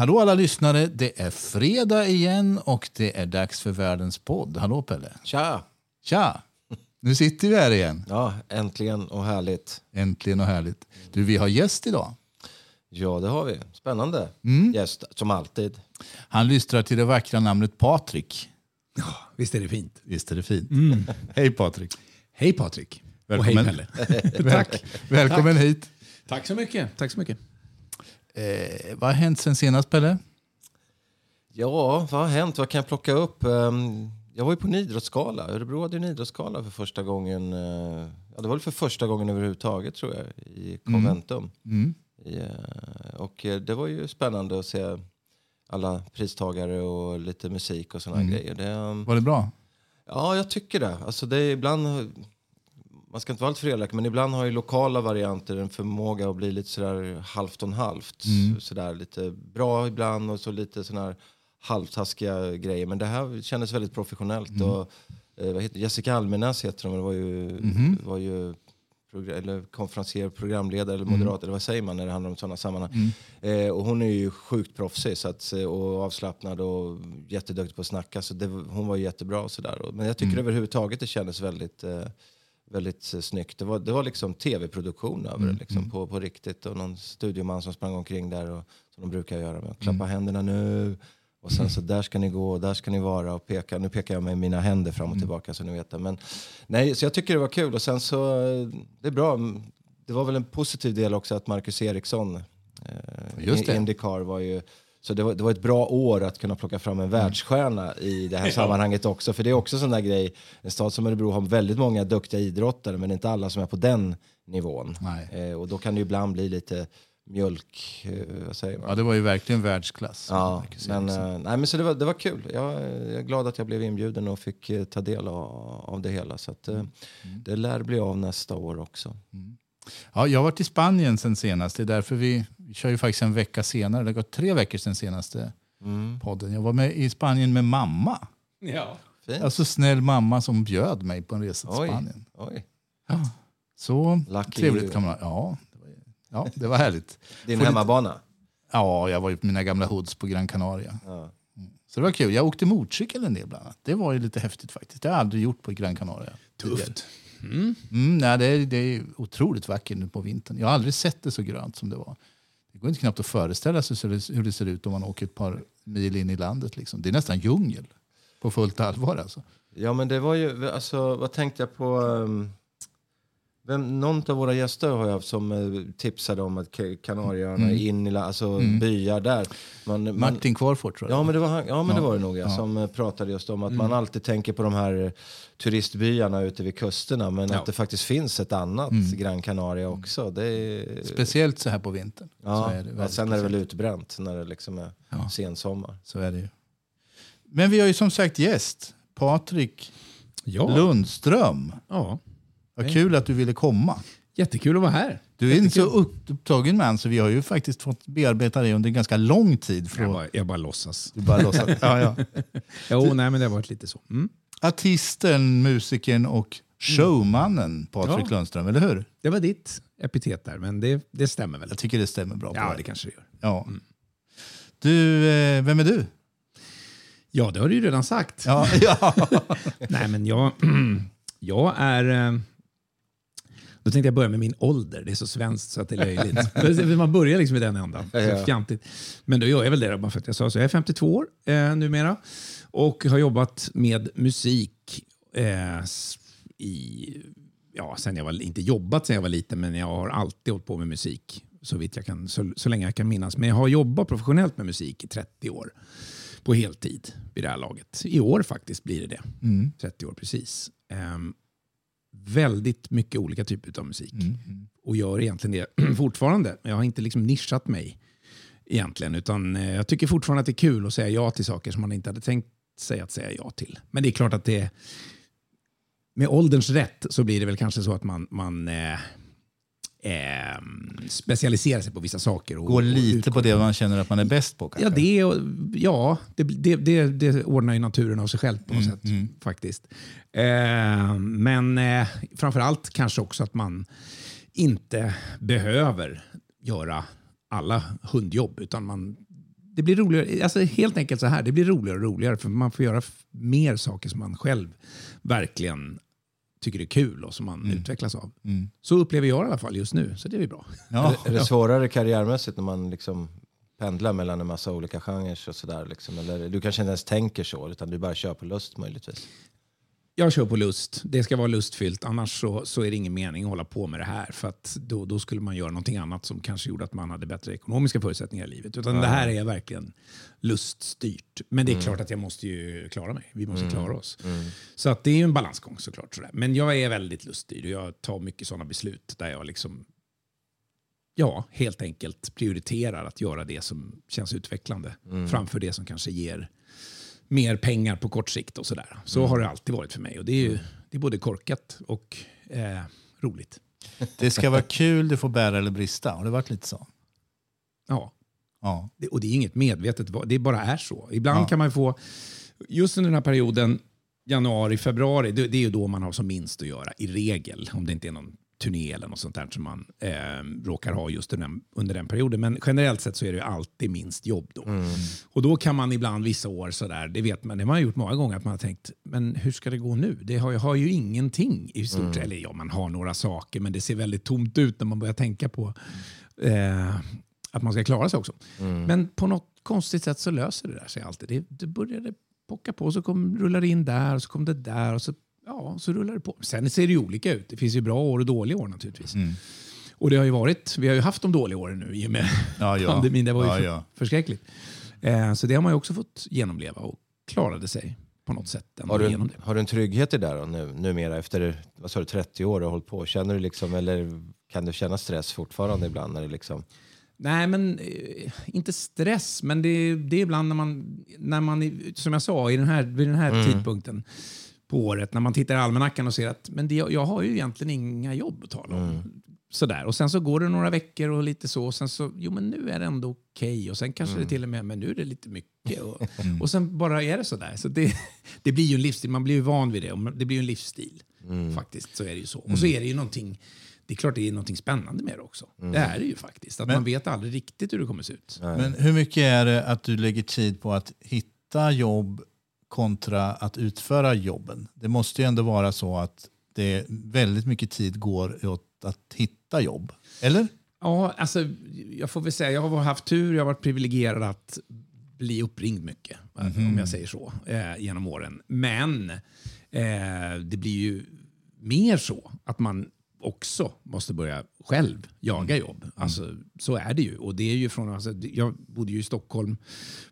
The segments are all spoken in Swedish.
Hallå alla lyssnare, det är fredag igen och det är dags för världens podd. Hallå Pelle! Tja! Tja! Nu sitter vi här igen. Ja, äntligen och härligt. Äntligen och härligt. Du, vi har gäst idag. Ja, det har vi. Spännande gäst, som alltid. Han lystrar till det vackra namnet Patrik. Visst är det fint? Visst är det fint? Hej Patrik! Hej Patrik! Välkommen. Och hej Pelle. Tack. Välkommen hit! Tack så mycket. Tack så mycket. Eh, vad har hänt sen senast Pelle? Ja, vad har hänt? Vad kan jag plocka upp? Ehm, Jag var ju på en idrottsgala. Örebro hade ju en idrottsgala för första gången. eh, Ja, det var väl för första gången överhuvudtaget tror jag, i Conventum. I, eh, och eh, det var ju spännande att se alla pristagare och lite musik och sådana grejer. Det, ehm, Var det bra? Ja, jag tycker det. Alltså det är ibland, man ska inte vara alltför elak, men ibland har ju lokala varianter en förmåga att bli lite sådär halvt om halvt. Sådär lite bra ibland och så lite sådana här halvtaskiga grejer. Men det här kändes väldigt professionellt. Och, eh, Jessica Almenäs heter hon, var ju, var ju eller konferencier, programledare eller moderat, eller vad säger man när det handlar om sådana sammanhang. Eh, och hon är ju sjukt proffsig så att, eh, och avslappnad och jätteduktig på att snacka. Så det, hon var ju jättebra och sådär. Och- Men jag tycker överhuvudtaget det kändes väldigt, eh, väldigt eh, snyggt. Det var, det var liksom tv-produktion över det liksom, på, på riktigt. Och någon studioman som sprang omkring där och, som de brukar göra. Med, klappa händerna nu. Och sen så där ska ni gå och där ska ni vara och peka. Nu pekar jag med mina händer fram och tillbaka så ni vet det. Men nej, så jag tycker det var kul och sen så, det är bra. Det var väl en positiv del också att Marcus Eriksson, eh. Indycar var ju, så det var, det var ett bra år att kunna plocka fram en världsstjärna i det här sammanhanget också. För det är också sån där grej, en stad som Örebro har väldigt många duktiga idrottare men inte alla som är på den nivån. Eh, och då kan det ju ibland bli lite mjölk, eh, vad säger man? Ja, det var ju verkligen världsklass. Ja, men, eh, nej, men så det, var, det var kul. Jag, jag är glad att jag blev inbjuden och fick eh, ta del av, av det hela. Så att, eh, det lär bli av nästa år också. Ja, jag har varit i Spanien sen senast. Det är därför vi, vi kör ju faktiskt en vecka senare. Det har gått tre veckor sen senaste podden. Jag var med i Spanien med mamma. Ja. Fint. Alltså snäll mamma som bjöd mig på en resa till Oj. Spanien. Oj. Så Lucky trevligt you. kan man Ja, det var, ja, det var härligt. Din Får hemmabana? Ja, jag var ju på mina gamla hoods på Gran Canaria. Ja. Så det var kul. Jag åkte motorcykel en del bland annat. Det var ju lite häftigt faktiskt. Det har jag aldrig gjort på Gran Canaria. Tufft. Mm, nej, det, är, det är otroligt vackert nu på vintern. Jag har aldrig sett det så grönt som det var. Det går inte knappt att föreställa sig hur det- hur det ser ut om man åker ett par mil in i landet. Liksom. Det är nästan djungel. På fullt allvar alltså. Ja, men det var ju, alltså, vad tänkte jag på? Um, vem, någon av våra gäster har jag haft som eh, tipsade om att Ka- Kanarieöarna är in i la- alltså, byar där. Man, man, Martin Kvarfort tror jag. Ja, men det var, han- ja, men det Ja. var det nog. Ja, Ja. Som eh, pratade just om att man alltid tänker på de här turistbyarna ute vid kusterna. Men Ja. att det faktiskt finns ett annat Gran Canaria också. Det är, Speciellt så här på vintern. så ja, är det ja, sen är det väl utbränt när det liksom är Ja. sensommar. Så är det ju. Men vi har ju som sagt gäst. Patrik Ja. Lundström. ja. Vad kul att du ville komma. Jättekul att vara här. Du är en så upptagen man så vi har ju faktiskt fått bearbeta dig under ganska lång tid. För Jag bara, jag bara låtsas. du bara låtsas. ja, ja. Jo, nej, men det har varit lite så. Mm. Artisten, musikern och showmannen Patrik Ja. Lundström, eller hur? Det var ditt epitet där, men det, det stämmer väl? Jag tycker det stämmer bra. på Ja, det kanske det gör. ja. Du, eh, vem är du? Ja, det har du ju redan sagt. Ja, ja. Nej, men jag, jag är... Då tänkte jag börja med min ålder. Det är så svenskt så att det är löjligt. Man börjar liksom i den ändan. Fjantigt. Men då gör jag väl det bara för att jag sa så. Jag är 52 år eh, numera och har jobbat med musik eh, i... Ja, sen jag var, inte jobbat sen jag var liten, men jag har alltid hållit på med musik. Så, vitt jag kan, så, så länge jag kan minnas. Men jag har jobbat professionellt med musik i 30 år. På heltid vid det här laget. I år faktiskt blir det det. 30 år precis. Ehm, väldigt mycket olika typer av musik. Och gör egentligen det fortfarande. Jag har inte liksom nischat mig egentligen. Utan eh, jag tycker fortfarande att det är kul att säga ja till saker som man inte hade tänkt sig att säga ja till. Men det är klart att det med ålderns rätt så blir det väl kanske så att man, man eh, eh, specialiserar sig på vissa saker. Och, och lite på det man känner att man är bäst på kanske? Ja, det, och- ja det, det, det, det ordnar ju naturen av sig själv på något sätt. faktiskt. Eh, men eh, framför allt kanske också att man inte behöver göra alla hundjobb, utan man det blir roligare. Alltså helt enkelt så här, det blir roligare och roligare för man får göra mer saker som man själv verkligen tycker är kul och som man utvecklas av. Så upplever jag det i alla fall just nu, så det är bra. Ja, Är det svårare karriärmässigt när man liksom pendlar mellan en massa olika genrer och sådär? Liksom? Eller du kanske inte ens tänker så, utan du bara kör på lust möjligtvis? Jag kör på lust. Det ska vara lustfyllt. Annars så, så är det ingen mening att hålla på med det här. För att då, då skulle man göra någonting annat som kanske gjorde att man hade bättre ekonomiska förutsättningar i livet. Utan det här är verkligen luststyrt. Men det är klart att jag måste ju klara mig. Vi måste klara oss. Så att det är ju en balansgång såklart. Sådär. Men jag är väldigt luststyrd och jag tar mycket sådana beslut där jag liksom ja, helt enkelt prioriterar att göra det som känns utvecklande framför det som kanske ger mer pengar på kort sikt och sådär. Så har det alltid varit för mig och det är ju det är både korkat och eh, roligt. det ska vara kul, det får bära eller brista. Har det varit lite så? Ja, Ja. det, och det är inget medvetet det bara är så. Ibland Ja. kan man få, just under den här perioden, januari, februari, det, det är ju då man har som minst att göra i regel. Om det inte är någon turné eller något sånt där som man eh, råkar ha just under den, under den perioden. Men generellt sett så är det ju alltid minst jobb då. Och då kan man ibland vissa år sådär, det vet man, det har man gjort många gånger, att man har tänkt, men hur ska det gå nu? Det har, jag har ju ingenting i stort sett. Eller ja, man har några saker, men det ser väldigt tomt ut när man börjar tänka på eh, att man ska klara sig också. Men på något konstigt sätt så löser det där sig alltid. Det, det började pocka på, så kom, rullade det in där och så kom det där och så, ja, så rullar det på. Sen ser det ju olika ut. Det finns ju bra år och dåliga år naturligtvis. Och det har ju varit, vi har ju haft de dåliga åren nu i och med Ja, ja. pandemin. Det var ju Ja, för, ja. förskräckligt. Eh, så det har man ju också fått genomleva och klarade sig på något sätt Har du, en, det. har du en trygghet i det då, nu, numera efter vad sa du, 30 år och hållit på? Känner du liksom, eller kan du känna stress fortfarande ibland? När det liksom, Nej, men eh, inte stress, men det, det är ibland när man, när man, som jag sa, i den här, vid den här tidpunkten på året, när man tittar i almanackan och ser att men det, jag har ju egentligen inga jobb att tala om. Sådär. Och sen så går det några veckor och lite så, och sen så, jo men nu är det ändå okej. Och sen kanske det till och med, men nu är det lite mycket. Och, och sen bara är det sådär. Så det, det blir ju en livsstil, man blir ju van vid det. och Det blir ju en livsstil faktiskt, så är det ju så. Och så är det ju någonting, det är klart det är någonting spännande med det också. Det är det ju faktiskt. Att man vet aldrig riktigt hur det kommer se ut. Men hur mycket är det att du lägger tid på att hitta jobb kontra att utföra jobben? Det måste ju ändå vara så att det väldigt mycket tid går åt att hitta jobb. Eller? Ja, alltså, jag får väl säga, jag har haft tur, jag har varit privilegierad att bli uppringd mycket, om jag säger så, eh, genom åren. Men eh, det blir ju mer så att man också måste börja själv jaga jobb. Alltså, så är det ju. Och det är ju från, alltså, jag bodde ju i Stockholm,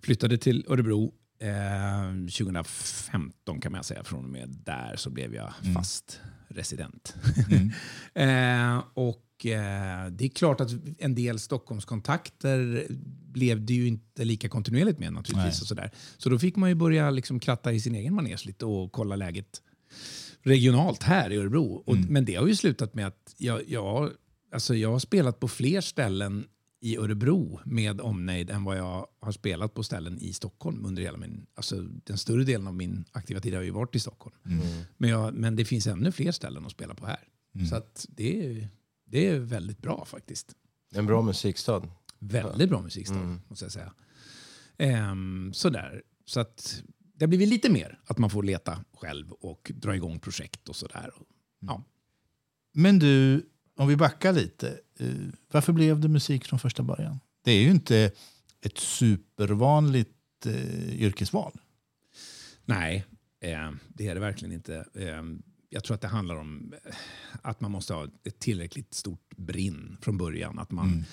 flyttade till Örebro eh, 2015 kan man säga. Från och med där så blev jag fast resident. eh, och eh, det är klart att en del Stockholmskontakter blev det ju inte lika kontinuerligt med naturligtvis. Och sådär. Så då fick man ju börja liksom kratta i sin egen manege lite och kolla läget regionalt här i Örebro. Och, Men det har ju slutat med att jag, jag, alltså jag har spelat på fler ställen i Örebro med omnejd än vad jag har spelat på ställen i Stockholm under hela min... Alltså den större delen av min aktiva tid har ju varit i Stockholm. Men, jag, men det finns ännu fler ställen att spela på här. Så att det, är, det är väldigt bra faktiskt. en bra musikstad. Väldigt bra musikstad, måste jag säga. Ehm, sådär. Så att det har blivit lite mer att man får leta själv och dra igång projekt och sådär. Ja. Men du, om vi backar lite. eh, Varför blev det musik från första början? Det är ju inte ett supervanligt eh, yrkesval. Nej, eh, det är det verkligen inte. Eh, jag tror att det handlar om eh, att man måste ha ett tillräckligt stort brinn från början. Att man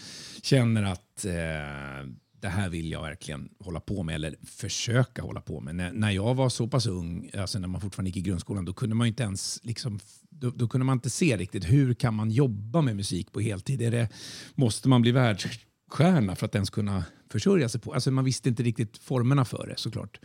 känner att eh, det här vill jag verkligen hålla på med eller försöka hålla på med. När, när jag var så pass ung, alltså när man fortfarande gick i grundskolan, då kunde man inte ens liksom, då, då kunde man inte se riktigt hur kan man jobba med musik på heltid. Är det, måste man bli världsstjärna för att ens kunna försörja sig på? Alltså man visste inte riktigt formerna för det såklart.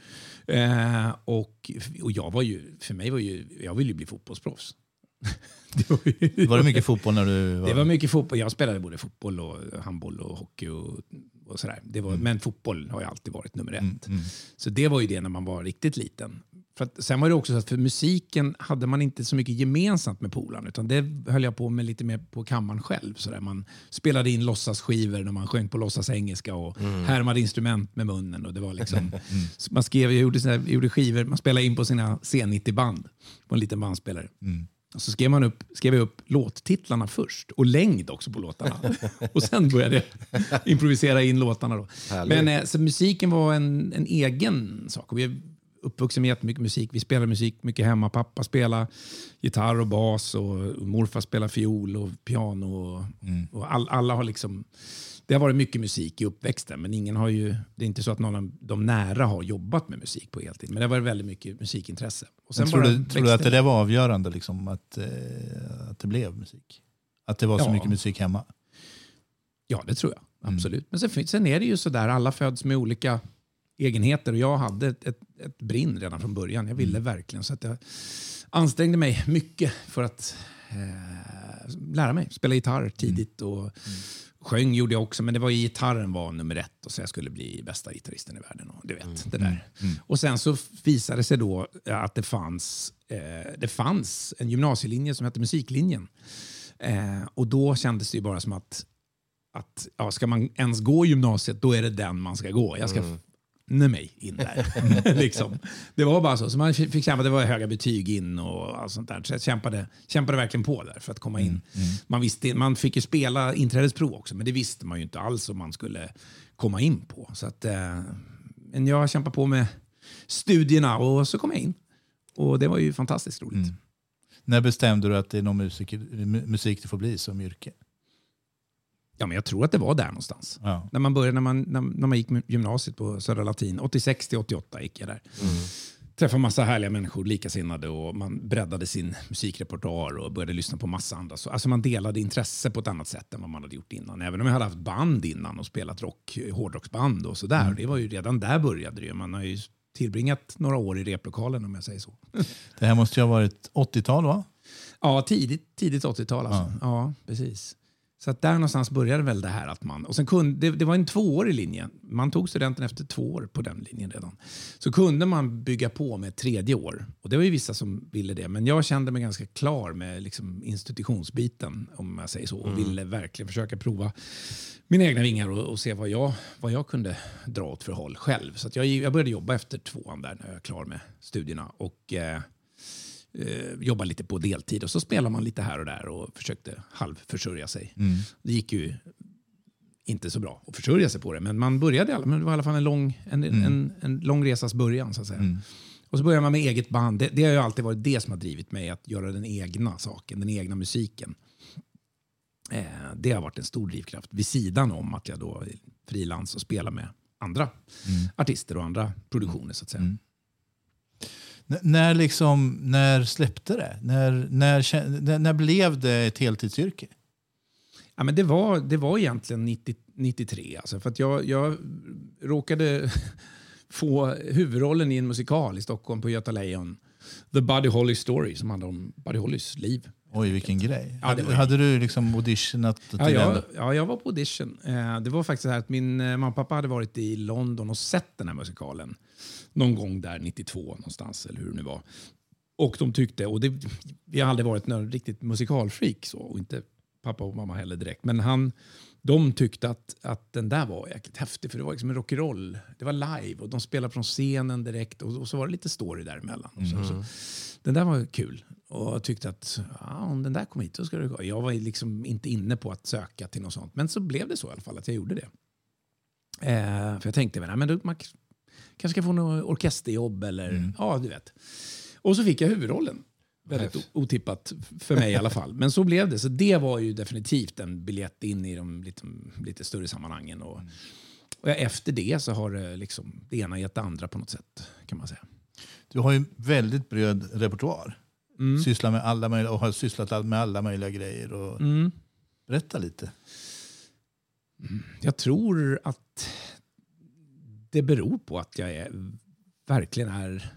Eh, och, och jag var ju, för mig var ju, jag ville ju bli fotbollsproffs. det var, ju, Var det mycket fotboll när du var... det var mycket fotboll. Jag spelade både fotboll och handboll och hockey och, och sådär. Det var, Men fotboll har ju alltid varit nummer ett. Så det var ju det när man var riktigt liten. För att, sen var det också så att för musiken hade man inte så mycket gemensamt med polaren utan det höll jag på med lite mer på kammaren själv. Så där man spelade in låtsasskivor när man sjöng på låtsas engelska och mm. härmade instrument med munnen. Och det var liksom, mm. man skrev, jag gjorde, sådär, gjorde skivor, man spelade in på sina C90-band på en liten bandspelare. Mm. Och så skrev, man upp, skrev jag upp låttitlarna först och längd också på låtarna. och sen började jag improvisera in låtarna. Då. Men eh, så musiken var en, en egen sak. Och vi uppvuxen med jättemycket musik. Vi spelade musik mycket hemma. Pappa spelade gitarr och bas och morfar spelade fiol och piano. Och, mm. och all, alla har liksom det har varit mycket musik i uppväxten, men ingen har ju, det är inte så att någon av de nära har jobbat med musik på heltid. Men det har varit väldigt mycket musikintresse. Och sen tror, du, tror du att det där var avgörande, liksom, att, eh, att det blev musik? Att det var så ja. mycket musik hemma? Ja, det tror jag. Mm. Absolut. Mm. Men sen, sen är det ju så där, alla föds med olika egenheter och jag hade ett, ett, ett brinn redan från början. Jag ville mm. verkligen. Så att jag ansträngde mig mycket för att eh, lära mig spela gitarr tidigt. Och, mm. Sjöng gjorde jag också, men det var gitarren var nummer ett och så jag skulle bli bästa gitarristen i världen. Och du vet, mm. det där. Mm. mm. Och sen så visade det sig då att det fanns, eh, det fanns en gymnasielinje som hette musiklinjen. Eh, och då kändes det ju bara som att att ja, ska man ens gå gymnasiet, då är det den man ska gå. Jag ska mm mig in där. liksom. Det var bara så. Så man fick kämpa, det var höga betyg in och allt sånt där. Så jag kämpade, kämpade verkligen på där för att komma in. Mm. Mm. Man, visste, man fick ju spela inträdesprov också, men det visste man ju inte alls om man skulle komma in på. Så att, eh, men jag kämpade på med studierna och så kom jag in. Och det var ju fantastiskt roligt. Mm. När bestämde du att det är någon musik, musik du får bli som yrke? Ja, men jag tror att det var där någonstans. Ja. När, man började, när, man, när, när man gick gymnasiet på Södra Latin. 86 till 88 gick jag där. Mm. Träffade massa härliga människor, likasinnade och man breddade sin musikrepertoar och började lyssna på massa andra. Så, alltså man delade intresse på ett annat sätt än vad man hade gjort innan. Även om jag hade haft band innan och spelat rock, hårdrocksband och sådär. Mm. Det var ju redan där började det. Man har ju tillbringat några år i replokalen om jag säger så. Det här måste ju ha varit 80-tal va? Ja, tidigt, tidigt 80-tal alltså. Ja. ja, precis. Så att där någonstans började väl det här att man... Och sen kunde, det, det var en tvåårig linje. Man tog studenten efter två år på den linjen redan. Så kunde man bygga på med ett tredje år. Och det var ju vissa som ville det. Men jag kände mig ganska klar med liksom institutionsbiten, om jag säger så. Och mm. ville verkligen försöka prova mina egna vingar och, och, se vad jag, vad jag kunde dra åt för håll själv. Så jag, jag började jobba efter tvåan där när jag var klar med studierna. Och... Eh, eh, jobba lite på deltid och så spelar man lite här och där och försökte halvförsörja sig. Mm. Det gick ju inte så bra att försörja sig på det, men man började men det var i alla fall en lång, en, mm. en, en lång resas början. så att säga. Mm. Och så börjar man med eget band. Det, det har ju alltid varit det som har drivit mig, att göra den egna saken, den egna musiken. Eh, det har varit en stor drivkraft vid sidan om att jag då frilans och spelar med andra mm. artister och andra produktioner. så att säga. När, liksom, när släppte det? När, när, när blev det ett heltidsyrke? Ja, men det, var, det var egentligen 90, 93. Alltså, för att jag, jag råkade få huvudrollen i en musikal i Stockholm på Göta Lejon. The Buddy Holly Story som handlar om Buddy Hollys liv. Oj, vilken grej. Ja, hade, hade, du liksom auditionat till ja, jag, ja, jag var på audition. Eh, det var faktiskt så här att min eh, mamma och pappa hade varit i London och sett den här musikalen någon gång där 92 någonstans, eller hur det nu var. Och de tyckte, och det, vi har aldrig varit någon riktigt musikalfreak så, och inte pappa och mamma heller direkt, men han, de tyckte att, att den där var jäkligt häftig, för det var liksom en rock'n'roll. Det var live och de spelade från scenen direkt och, och så var det lite story däremellan. Mm. Så, så, den där var kul och tyckte att ja, om den där kom hit så ska det gå. Jag var liksom inte inne på att söka till något sånt, men så blev det så i alla fall att jag gjorde det. Eh, för jag tänkte, men, men då, man kanske ska få något orkesterjobb eller mm. ja, du vet. Och så fick jag huvudrollen. Väldigt otippat för mig i alla fall. Men så blev det. Så det var ju definitivt en biljett in i de lite, lite större sammanhangen. Och, och efter det så har det, liksom, det ena gett det andra på något sätt. kan man säga. Du har ju väldigt bred repertoar. Mm. Sysslar med alla möjliga, och har sysslat med alla möjliga grejer. Och mm. Berätta lite. Jag tror att det beror på att jag är, verkligen är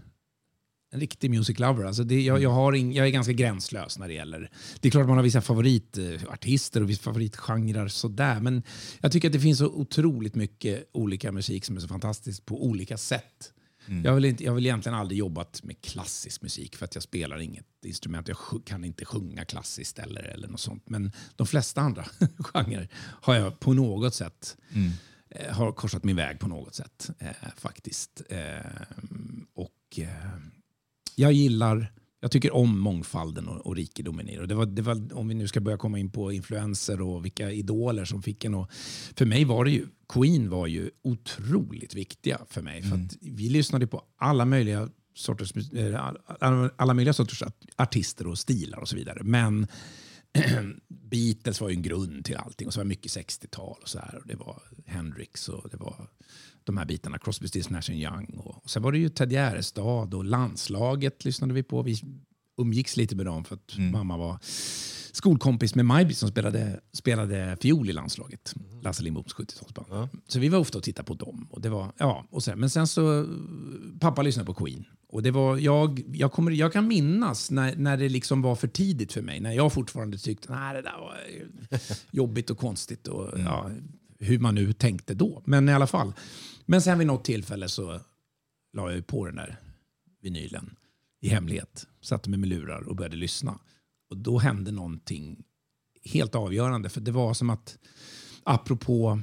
en riktig music lover. Alltså det, jag, jag, har in, jag är ganska gränslös när det gäller... Det är klart man har vissa favoritartister och vissa favoritgenrer sådär. Men jag tycker att det finns så otroligt mycket olika musik som är så fantastiskt på olika sätt. Jag, vill inte, jag vill egentligen aldrig jobbat med klassisk musik för att jag spelar inget instrument. Jag kan inte sjunga klassiskt eller, eller något sånt. Men de flesta andra genrer har jag på något sätt eh, har korsat min väg på något sätt eh, faktiskt. Eh, och eh, jag gillar, jag tycker om mångfalden och, och rikedomen i det. Och det, var, det var, om vi nu ska börja komma in på influenser och vilka idoler som fick en. Och, för mig var det ju, Queen var ju otroligt viktiga för mig. För att vi lyssnade på alla möjliga sorters, eh, alla, möjliga sorters art- artister och stilar och så vidare. Men Beatles var ju en grund till allting. Och så var det mycket 60-tal och så här. Och det var Hendrix och det var de här bitarna. Crosby, Stills, Nash Young. Och, och sen var det ju Ted Gärdestad och landslaget lyssnade vi på. Vi umgicks lite med dem för att mamma var skolkompis med Maj-Britt som spelade, spelade fiol i landslaget. Lasse Lindboms 70-talsband. Så vi var ofta och tittade på dem. Och det var, ja, och sen, men sen så, pappa lyssnade på Queen. Och det var, jag, jag, kommer, jag kan minnas när, när det liksom var för tidigt för mig. När jag fortfarande tyckte att det där var jobbigt och konstigt. Och, ja, hur man nu tänkte då. Men i alla fall. Men sen vid något tillfälle så la jag på den där vinylen i hemlighet. Satte mig med lurar och började lyssna. Och då hände någonting helt avgörande. För det var som att, apropå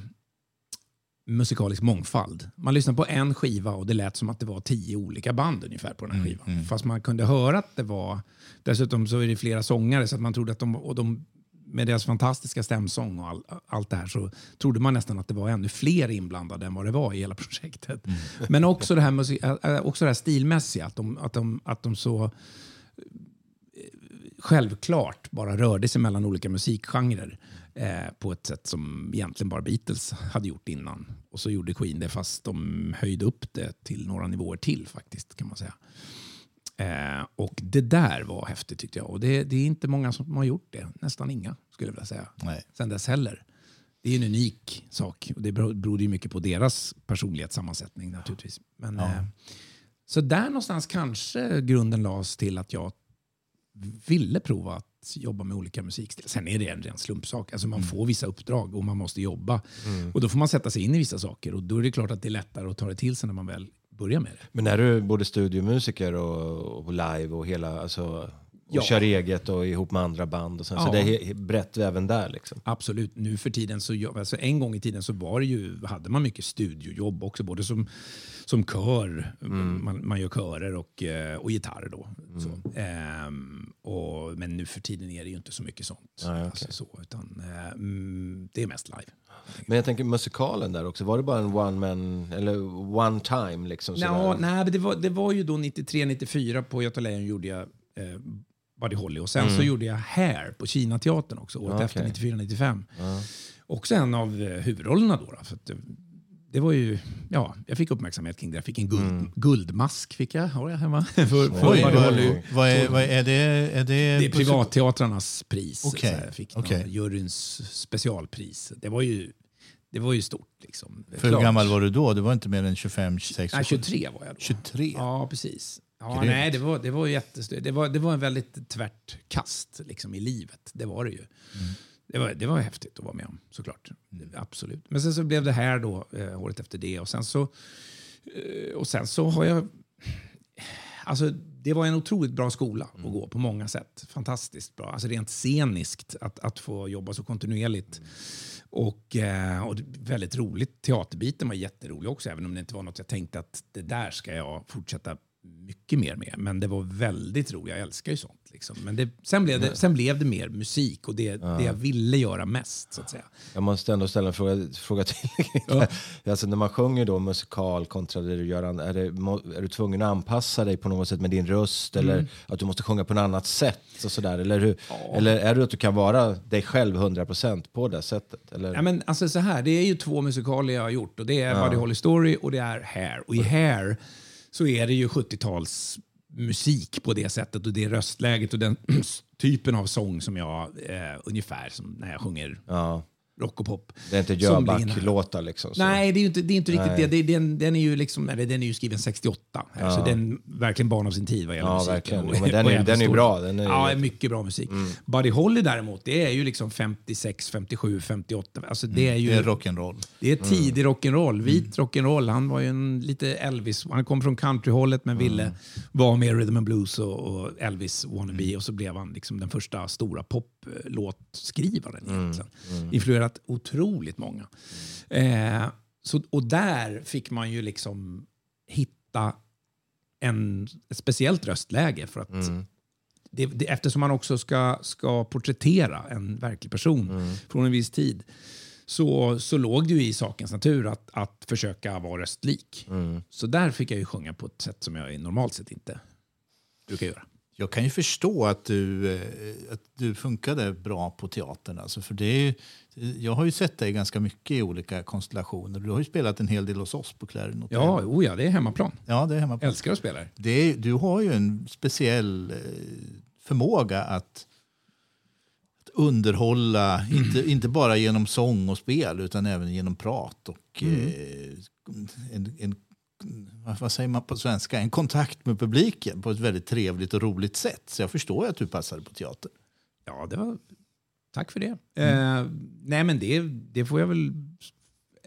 musikalisk mångfald. Man lyssnade på en skiva och det lät som att det var tio olika band ungefär på den här skivan. Fast man kunde höra att det var... Dessutom så är det flera sångare så att man trodde att de... Och de med deras fantastiska stämsång och all, allt det här så trodde man nästan att det var ännu fler inblandade än vad det var i hela projektet. Men också det här, musik, också det här stilmässiga, att de, att de, att de så självklart bara rörde sig mellan olika musikgenrer eh, på ett sätt som egentligen bara Beatles hade gjort innan. Och så gjorde Queen det fast de höjde upp det till några nivåer till faktiskt kan man säga. Eh, och det där var häftigt tyckte jag. Och det, det är inte många som har gjort det. Nästan inga skulle jag vilja säga. Nej. Sen dess heller. Det är en unik sak. Och det beror ju mycket på deras personlighetssammansättning naturligtvis. Men, eh, så där någonstans kanske grunden lades till att jag ville prova att jobba med olika musikstilar. Sen är det en ren slumpsak. Alltså man får vissa uppdrag och man måste jobba. Och då får man sätta sig in i vissa saker. Och då är det klart att det är lättare att ta det till sig när man väl börjar med det. Men är du både studiomusiker och, och live och hela, alltså, Ja. kör eget och ihop med andra band och sen, så Ja. det är brett även där liksom? Absolut. Nu för tiden så, alltså en gång i tiden så var ju, hade man mycket studiojobb också, både som, som kör, man, man gör körer och, eh, och gitarr då. Så. Ehm, och, men nu för tiden är det ju inte så mycket sånt. Nej, okej. alltså så, utan, eh, mm, det är mest live. Men jag tänker musikalen där också, var det bara en one man, eller one time liksom? Nå, nej, det var, det var ju då 93-94 på Göta Lejon gjorde jag eh, Buddy Holly och sen så gjorde jag Hair på Kinateatern också året Ja, efter, okej. 94-95. Också en av eh, huvudrollerna då. då för att det, det var ju, ja, jag fick uppmärksamhet kring det. Jag fick en guld, guldmask fick jag, har jag hemma. för, för Oj, vad, vad, är, vad är det? Är det, Det är privatteatrarnas pris. Här, Jag fick någon juryns specialpris. Det var ju, det var ju stort. Liksom. För hur gammal var du då? Du var inte mer än 25, 26? Nej, 23 var jag då. 23? Ja, precis. Ja, Grymt. nej, det var, det var jättestort. Det var, det var en väldigt tvärt kast liksom, i livet. Det var det ju. Det, var, det var häftigt att vara med om, såklart. Absolut. Men sen så blev det här då, eh, året efter det. Och sen så, eh, och sen så har jag... Alltså, det var en otroligt bra skola att gå på många sätt. Fantastiskt bra. Alltså rent sceniskt att, att få jobba så kontinuerligt. Och, eh, och väldigt roligt. Teaterbiten var jätterolig också, även om det inte var något jag tänkte att det där ska jag fortsätta mycket mer med. Men det var väldigt roligt. Jag älskar ju sånt. Liksom. Men det, sen, blev det, sen blev det mer musik och det, det jag ville göra mest. så att säga. Jag måste ändå ställa en fråga, fråga till. alltså, när man sjunger då musikal kontra det du gör, är, det, är du tvungen att anpassa dig på något sätt med din röst? Mm. Eller att du måste sjunga på något annat sätt? Och sådär? Eller, hur, eller är det att du kan vara dig själv 100% på det sättet? Eller? Ja, men alltså så här, det är ju två musikaler jag har gjort. Och det är Buddy Holly Story och det är Hair. Och i Hair så är det ju 70-tals musik på det sättet och det röstläget och den typen av sång som jag, eh, ungefär som när jag sjunger ja rock och pop. Det är inte Jöback-låtar liksom. så. Nej, det är ju inte, det är inte riktigt Nej. det. det den, den, är ju liksom, eller, den är ju skriven 68. Här, Så den är verkligen barn av sin tid vad gäller Ja, musiken. verkligen. Och- Ja, men den är- den är bra. Den är- ja, mycket bra musik. Buddy Holly däremot, det är ju liksom 56, 57, 58. Alltså det är ju... Det är rock'n'roll. Det är tidig rock'n'roll, vit rock'n'roll. Han var ju en lite Elvis. Han kom från countryhållet men ville vara med rhythm and blues och, och Elvis wannabe. Och så blev han liksom den första stora poplåtskrivaren egentligen. Influerat otroligt många. Eh, så, och där fick man ju liksom hitta en, ett speciellt röstläge för att det, det, eftersom man också ska, ska porträttera en verklig person från en viss tid så, så låg det ju i sakens natur att, att försöka vara röstlik. Så där fick jag ju sjunga på ett sätt som jag normalt sett inte brukar göra. Jag kan ju förstå att du, eh, att du funkade bra på teatern. Alltså, för det är, jag har ju sett dig ganska mycket i olika konstellationer. Du har ju spelat en hel del hos oss på Clarion Hotel. Ja, oh ja, det är hemmaplan. ja, det är hemma på. Älskar att spela det. Är, du har ju en speciell eh, förmåga att, underhålla, inte, inte bara genom sång och spel utan även genom prat och eh, en, en, vad- säger man på svenska? En kontakt med publiken på ett väldigt trevligt och roligt sätt. Så jag förstår att du passade på teater. Ja, det var... Tack för det. Eh, nej, men det, det får jag väl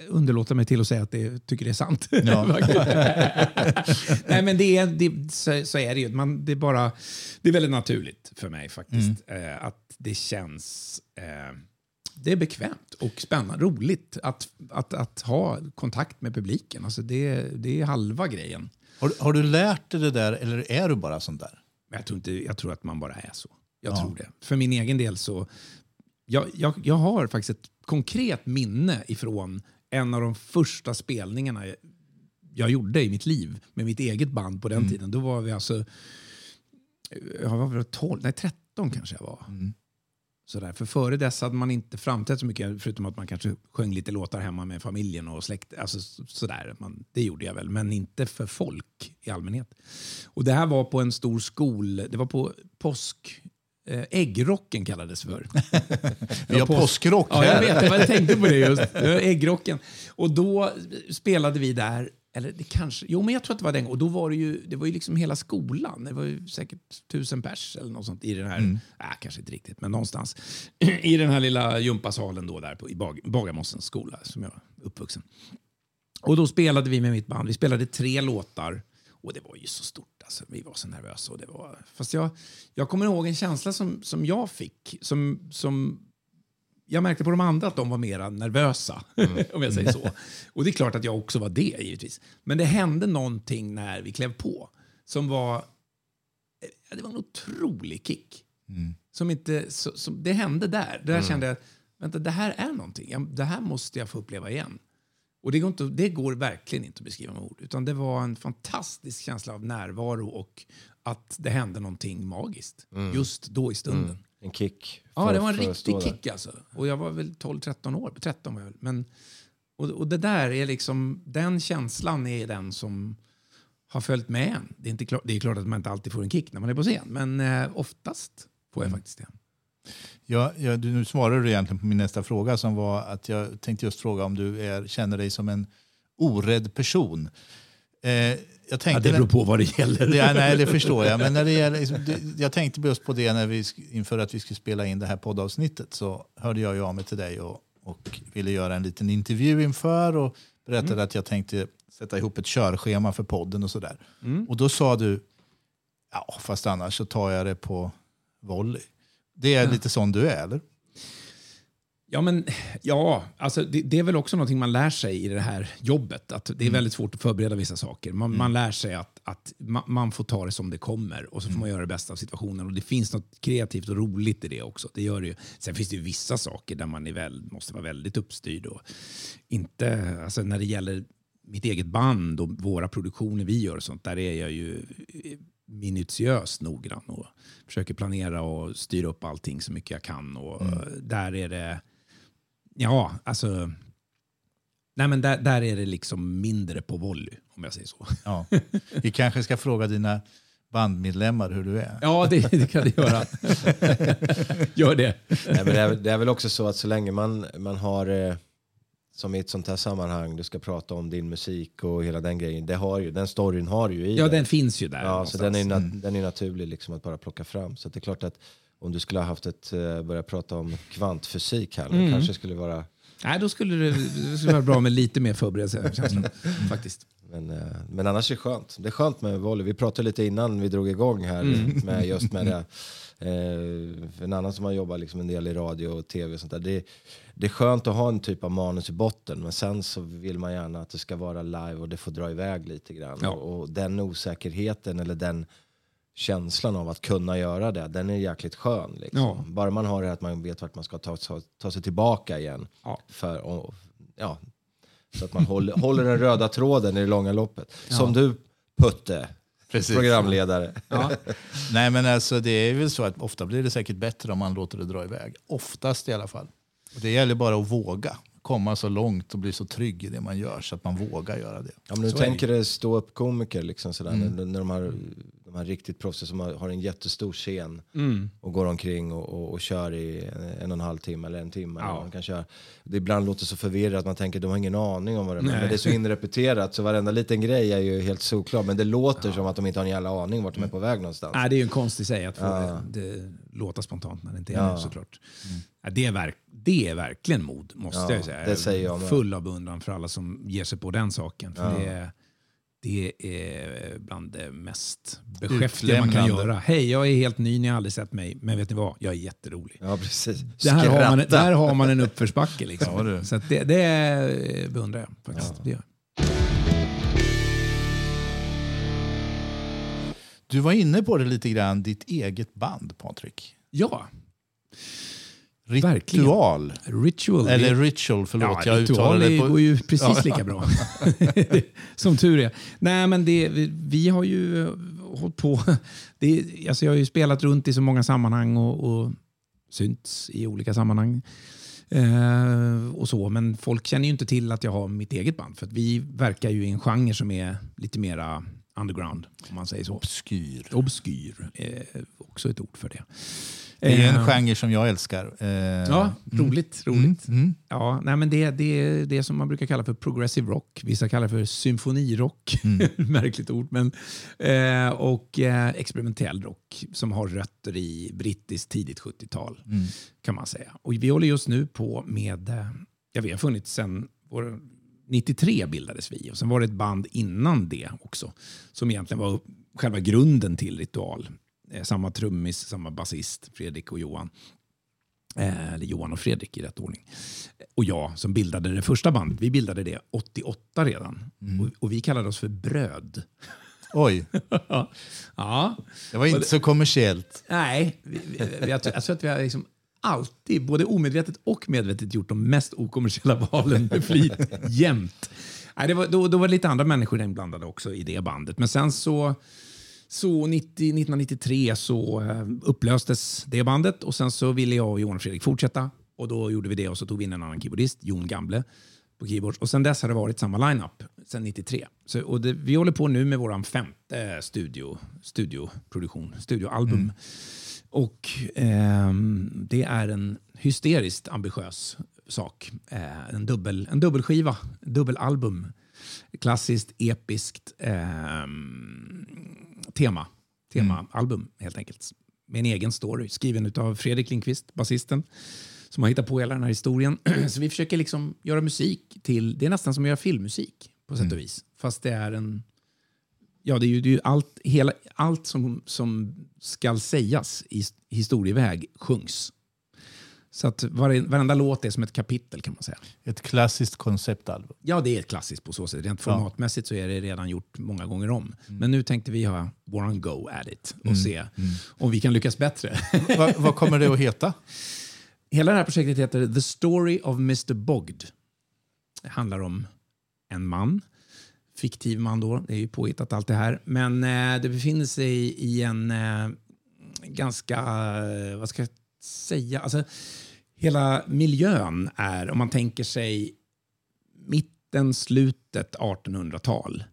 underlåta mig till att säga att det tycker det är sant. Ja. nej, men det är, det, så, så är det ju. Man, det, är bara, det är väldigt naturligt för mig faktiskt. Eh, att det känns... Eh, det är bekvämt och spännande, roligt att, att, att ha kontakt med publiken. Alltså det, det är halva grejen. Har, har du lärt dig det där eller är du bara sån där? Jag tror, inte, jag tror att man bara är så. Jag Ja. tror det. För min egen del så... Jag, jag, jag har faktiskt ett konkret minne ifrån en av de första spelningarna jag, jag gjorde i mitt liv med mitt eget band på den tiden. Då var vi alltså... Jag var väl 12, nej 13 kanske jag var. Sådär. För före dess hade man inte framträtt så mycket, förutom att man kanske sjöng lite låtar hemma med familjen och släkt. Alltså, så- sådär. Man, det gjorde jag väl, men inte för folk i allmänhet. Och det här var på en stor skol, det var på påsk... Eh, äggrocken kallades för. Vi har påsk- påskrock Ja, jag här. vet. Jag tänkte på det just. Äggrocken. Och då spelade vi där, eller det kanske, jo men jag tror att det var den Och då var det ju, det var ju liksom hela skolan. Det var ju säkert tusen pers eller något sånt i den här, Mm. äh, kanske inte riktigt, men någonstans. I den här lilla gympasalen då där på, i Bag, Bagarmossens skola som jag är uppvuxen. Och då spelade vi med mitt band. Vi spelade tre låtar. Och det var ju så stort. Alltså. Vi var så nervösa. Och det var... Fast jag, jag kommer ihåg en känsla som, som jag fick. Som, som jag märkte på de andra att de var mer nervösa. om jag säger så. Och det är klart att jag också var det givetvis. Men det hände någonting när vi klev på. Som var... eh, Det var en otrolig kick. Som inte, som, det hände där. Där kände jag, vänta, det här är någonting. Det här måste jag få uppleva igen. Och det går, inte, det går verkligen inte att beskriva med ord. Utan det var en fantastisk känsla av närvaro och att det hände någonting magiskt. Just då i stunden. En kick. Ja, det var en riktig kick alltså. Och jag var väl 12-13 år. 13 var jag väl. Men, och, och det där är liksom, den känslan är den som har följt med en. Det är, inte klart, det är klart att man inte alltid får en kick när man är på scen. Men eh, oftast får jag faktiskt det. Ja, ja, du, nu svarar du egentligen på min nästa fråga som var att jag tänkte just fråga om du är, känner dig som en orädd person. Eh, jag Ja, tänkte, det beror på vad det gäller. Ja, nej, det förstår jag. Men när det gäller, liksom, det, jag tänkte just på det när vi, inför att vi skulle spela in det här poddavsnittet så hörde jag ju av mig till dig och, och ville göra en liten intervju inför och berättade att jag tänkte sätta ihop ett körschema för podden och sådär. Och då sa du, ja fast annars så tar jag det på volley. Det är lite sån du är eller? Ja, men ja, alltså det, det är väl också någonting man lär sig i det här jobbet. Att det är väldigt svårt att förbereda vissa saker. Man, man lär sig att, att man, man får ta det som det kommer och så får man göra det bästa av situationen. Och Det finns något kreativt och roligt i det också. Det gör det ju. Sen finns det ju vissa saker där man är väl, måste vara väldigt uppstyrd. Och inte, alltså när det gäller mitt eget band och våra produktioner vi gör och sånt, där är jag ju minutiöst noggrann och försöker planera och styra upp allting så mycket jag kan. Och Där är det, ja, alltså, nej men där, där är det liksom mindre på volley, om jag säger så. Ja. Vi kanske ska fråga dina bandmedlemmar hur du är. Ja, det, det kan det göra. Gör det. Nej, men det, är, det är väl också så att så länge man, man har, eh, som i ett sånt här sammanhang, du ska prata om din musik och hela den grejen. Det har ju, den storyn har du ju i Ja, dig. den finns ju där. Ja, så någonstans. den är, nat- den är naturlig liksom att bara plocka fram. Så det är klart att om du skulle ha haft ett, eh, börja prata om kvantfysik här, Mm. kanske skulle vara Nej, då skulle det, det skulle vara bra med lite mer förberedelse, känslan, faktiskt. Men, eh, men annars är det skönt. Det är skönt med volley. Vi pratade lite innan vi drog igång här med just med det. Eh, en annan som har jobbat liksom en del i radio och tv och sånt där. Det, det är skönt att ha en typ av manus i botten men sen så vill man gärna att det ska vara live och det får dra iväg lite grann. Ja. Och, och den osäkerheten eller den känslan av att kunna göra det, den är jäkligt skön. Liksom. Ja. Bara man har det att man vet vart man ska ta, ta, ta sig tillbaka igen. Ja. För, och, ja, så att man håller, håller den röda tråden i det långa loppet. Som du Putte, Precis. programledare. Ja. Nej men alltså det är väl så att ofta blir det säkert bättre om man låter det dra iväg. Oftast i alla fall. Och det gäller bara att våga komma så långt och bli så trygg i det man gör så att man vågar göra det. Ja, men du Så det tänker dig stå upp komiker liksom sådär, när, när de, har, de här riktigt proffsiga som har, har en jättestor scen Mm. och går omkring och, och, och kör i en, en och en halv timme eller en timme. Ja. eller Man kan köra. Det ibland låter så förvirrat att man tänker de har ingen aning om vad det är. Men det är så inrepeterat så varenda liten grej är ju helt solklar. Men det låter som att de inte har en jävla aning vart de är på väg någonstans. Nej, det är ju en konstig säg att få Ja. det, det låta spontant när det inte är Ja. det såklart. Ja, det, är verk, det är verkligen mod, måste Ja, jag säga. det säger jag med. Full av beundran för alla som ger sig på den saken. För det, är, det är bland det mest beskäftiga man kan göra. Hej, jag är helt ny, ni har aldrig sett mig, men vet ni vad? Jag är jätterolig. Ja, precis. Det här har man, där har man en uppförsbacke. Liksom. Ja. Så det, det beundrar jag faktiskt. Det gör. Du var inne på det lite grann, ditt eget band Patrik. Ja. Ritual. ritual. Eller ritual, förlåt. Ja, jag ritual det på... går ju precis lika bra. Som tur är. Nej, men det, vi, vi har ju hållit på. Det, alltså jag har ju spelat runt i så många sammanhang och, och synts i olika sammanhang. Eh, och så, men folk känner ju inte till att jag har mitt eget band. För vi verkar ju i en genre som är lite mera underground, om man säger så. Obskyr. Obskyr är också ett ord för det. Det är en Eh, genre som jag älskar. Eh, Ja, roligt. roligt. Mm, mm. Ja, nej, men det, det är det som man brukar kalla för progressive rock. Vissa kallar det för symfonirock. Märkligt ord. Men, eh, och experimentell rock som har rötter i brittiskt tidigt 70-tal. kan man säga. Och vi håller just nu på med, ja vi har funnits sedan vår, 93 bildades vi och sen var det ett band innan det också som egentligen var själva grunden till Ritual. Eh, samma trummis, samma basist, Fredrik och Johan. Eh, eller Johan och Fredrik i rätt ordning. Och jag som bildade det första bandet, vi bildade det 88 redan. Och, och vi kallade oss för Bröd. Oj, ja, det var inte så kommersiellt. Nej, vi, vi, vi, jag, tror, jag tror att vi har liksom alltid, både omedvetet och medvetet, gjort de mest okommersiella valen med flit, jämt. Nej, det var, då, då var det lite andra människor inblandade också i det bandet. Men sen så, så 90, 1993 så eh, upplöstes det bandet och sen så ville jag och Johan och Fredrik fortsätta. Och då gjorde vi det och så tog vi in en annan keyboardist, Jon Gamble, på keyboards. Och sen dess har det varit samma lineup, sen 93. Så, och det, vi håller på nu med vår femte studio, studioproduktion, studioalbum. Och ehm, det är en hysteriskt ambitiös sak. Eh, en, dubbel, en dubbelskiva, dubbelalbum. Klassiskt, episkt ehm, tema. Temaalbum helt enkelt. Med en egen story skriven av Fredrik Lindqvist, basisten som har hittat på hela den här historien. Så vi försöker liksom göra musik till, det är nästan som att göra filmmusik på sätt och vis. Fast det är en, ja det är ju, det är ju allt, hela, allt som, som ska sägas i historieväg sjungs. Så att vare, varenda låt är som ett kapitel kan man säga. Ett klassiskt konceptalbum. Ja, det är ett klassiskt på så sätt. Rent formatmässigt så är det redan gjort många gånger om. Men nu tänkte vi ha one go at it och se om vi kan lyckas bättre. Va, vad kommer det att heta? Hela det här projektet heter The Story of Mr Bogd. Det handlar om en man, fiktiv man då, det är ju påhittat allt det här. Men eh, det befinner sig i en eh, ganska, eh, vad ska jag säga, alltså hela miljön är, om man tänker sig mitten, slutet 1800-tal,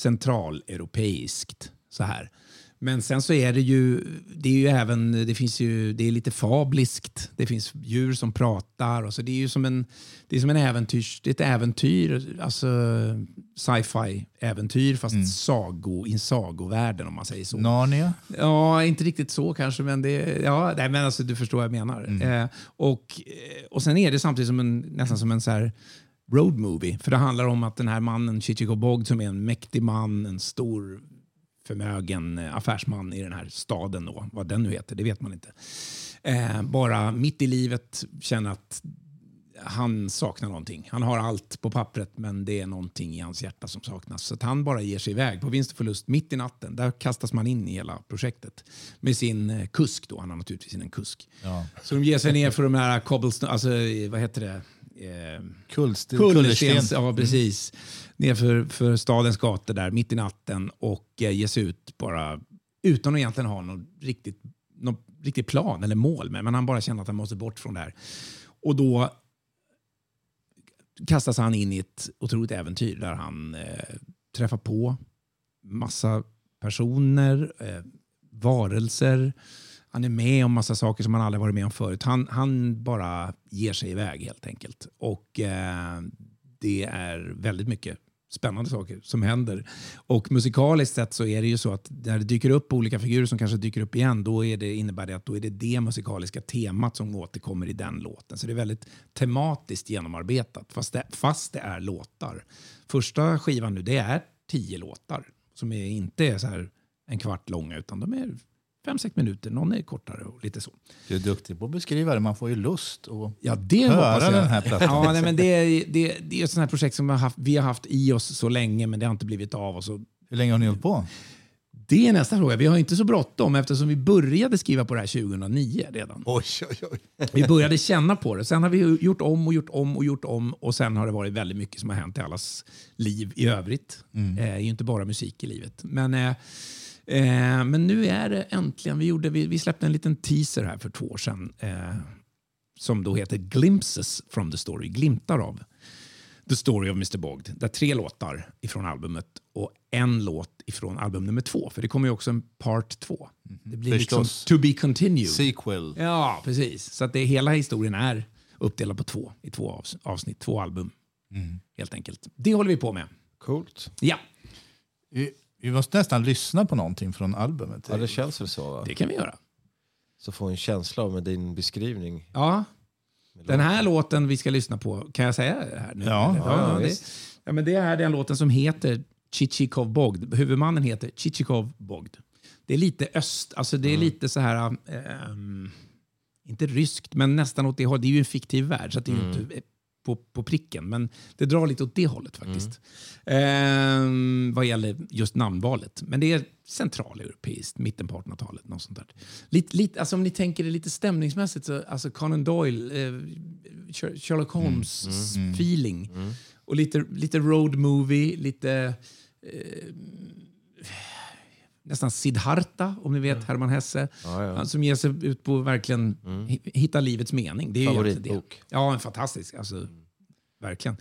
centraleuropeiskt så här. Men sen så är det ju, det är ju även, det finns ju, det är lite fabliskt. Det finns djur som pratar och så det är ju som en, det är som en äventyrs, det är ett äventyr, alltså sci-fi äventyr fast Mm. sago, i sagovärlden om man säger så. Narnia? Ja, inte riktigt så kanske, men, det, ja, nej, men alltså, du förstår vad jag menar. Mm. Eh, och, eh, och sen är det samtidigt som en, nästan som en så här road movie. För det handlar om att den här mannen, Chichiko Bogd, som är en mäktig man, en stor förmögen eh, affärsman i den här staden, då, vad den nu heter, det vet man inte. Eh, bara mitt i livet känner att han saknar någonting. Han har allt på pappret men det är någonting i hans hjärta som saknas. Så att han bara ger sig iväg på vinst och förlust mitt i natten. Där kastas man in i hela projektet med sin eh, kusk. Då. Han har naturligtvis en kusk. Ja. Så de ger sig ner för de här cobblestone, alltså vad heter det? Eh, Kulst, Kullerstens, ja precis. Nerför för stadens gator där mitt i natten och eh, ge sig ut bara utan att egentligen ha någon riktigt, någon riktig plan eller mål med. Men han bara känner att han måste bort från det här. Och då kastas han in i ett otroligt äventyr där han eh, träffar på massa personer, eh, varelser. Han är med om massa saker som han aldrig varit med om förut. Han, han bara ger sig iväg helt enkelt. Och eh, det är väldigt mycket spännande saker som händer. Och musikaliskt sett så är det ju så att när det dyker upp olika figurer som kanske dyker upp igen, då är det, innebär det att då är det det musikaliska temat som återkommer i den låten. Så det är väldigt tematiskt genomarbetat, fast det, fast det är låtar. Första skivan nu, det är tio låtar som är, inte är så här en kvart långa, utan de är fem, sex minuter. Någon är kortare och lite så. Du är duktig på att beskriva det. Man får ju lust. Och... Ja, det Höra den här plattan. Ja, nej, men det, är, det, det är ett sånt här projekt som vi har, haft, vi har haft i oss så länge, men det har inte blivit av. Och så. Hur länge har ni hållit på? Det är nästa fråga. Vi har inte så bråttom eftersom vi började skriva på det här 2009 redan. Oj, oj, oj. Vi började känna på det. Sen har vi gjort om och gjort om och gjort om och sen har det varit väldigt mycket som har hänt i allas liv i övrigt. Mm. Eh, inte bara musik i livet. Men, eh, eh, men nu är det äntligen. Vi, gjorde, vi, vi släppte en liten teaser här för två år sedan eh, som då heter Glimpses from the story, glimtar av The Story of Mr Bogd. Där tre låtar ifrån albumet och en låt ifrån album nummer två. För det kommer ju också en part två. Det blir liksom Förstås. to be continued. Sequel. Ja, precis. Så att det, hela historien är uppdelad på två, i två avs- avsnitt, två album. Helt enkelt. Det håller vi på med. Coolt. Ja, Vi, måste nästan lyssna på någonting från albumet. Ja, det känns väl så va? det kan vi göra. Så få en känsla av med din beskrivning. Ja, den här låten vi ska lyssna på, kan jag säga det här nu? Ja, Eller? ja, det, ja, men det är den låten som heter Chichikov Bogd. Huvudmannen heter Chichikov Bogd. Det är lite öst, alltså det är lite så här, ehm, inte ryskt, men nästan åt det hållet. Det är ju en fiktiv värld, så att det är ju inte på, på pricken, men det drar lite åt det hållet faktiskt. Ehm, vad gäller just namnvalet. Men det är centraleuropeiskt, mitten på 1800-talet. Något sånt där. Lite, lite, alltså om ni tänker det lite stämningsmässigt, så, alltså Conan Doyle, eh, Sher- Sherlock Holmes-feeling. Och lite, lite road movie, lite eh, nästan Siddhartha, om ni vet Hermann Hesse. Ja, ja. Han som ger sig ut på verkligen hi- hitta livets mening. Det är ju egentligen det. Favoritbok. Ja, en fantastisk. Alltså, Verkligen.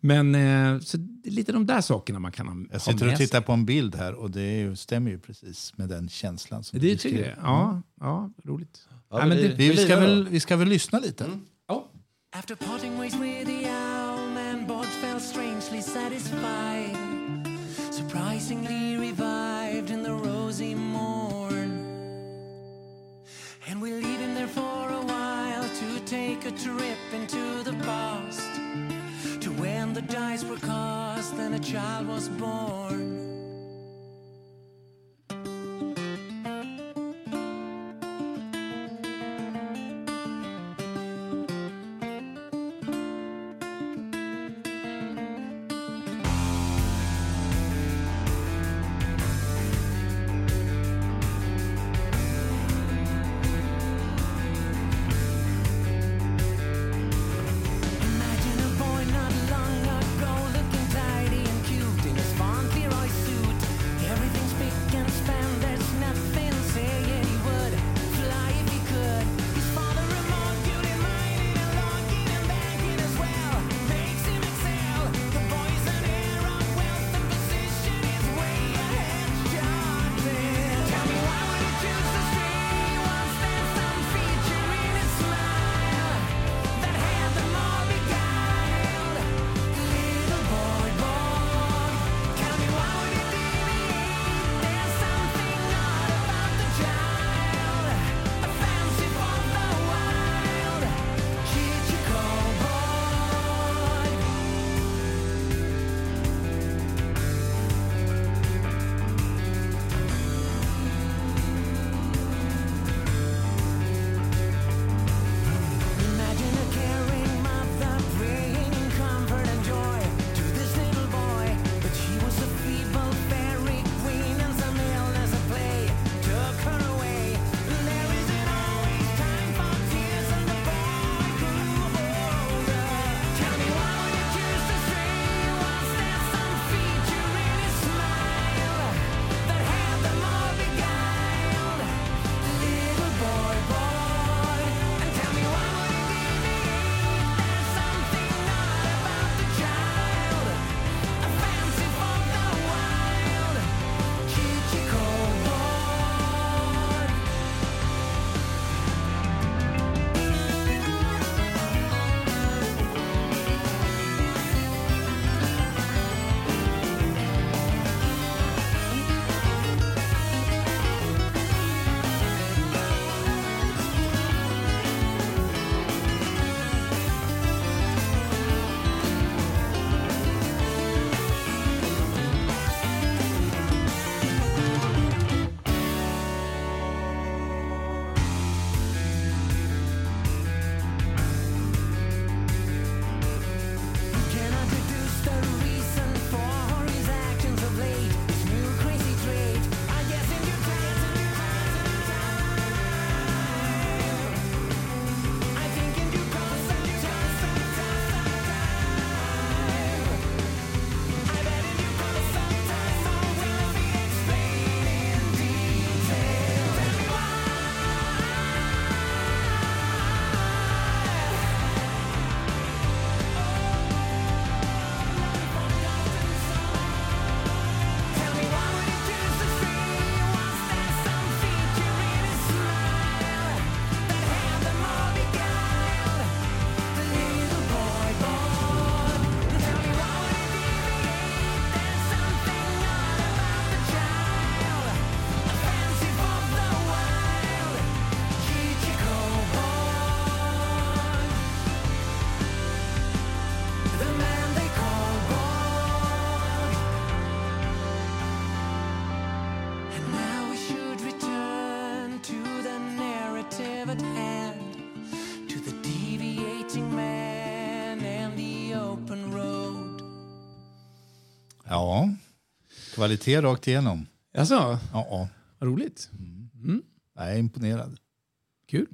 Men eh, så det är lite de där sakerna man kan ha, Jag ha sitter med och tittar sig. på en bild här och det ju, stämmer ju precis med den känslan. Som Det du tycker jag. Ja, ja, roligt. Ja, Ja, men men det- det, Vi, ska väl, vi ska väl lyssna lite? ja. After parting ways with the owl, man Bod felt strangely satisfied. Surprisingly revived in the rosy morn. And we leave him there for a while to take a trip into the past. To when the dice were cast and a child was born. Kvalitet rakt igenom. Alltså, Ja, ja. vad roligt. Jag är imponerad. Kul.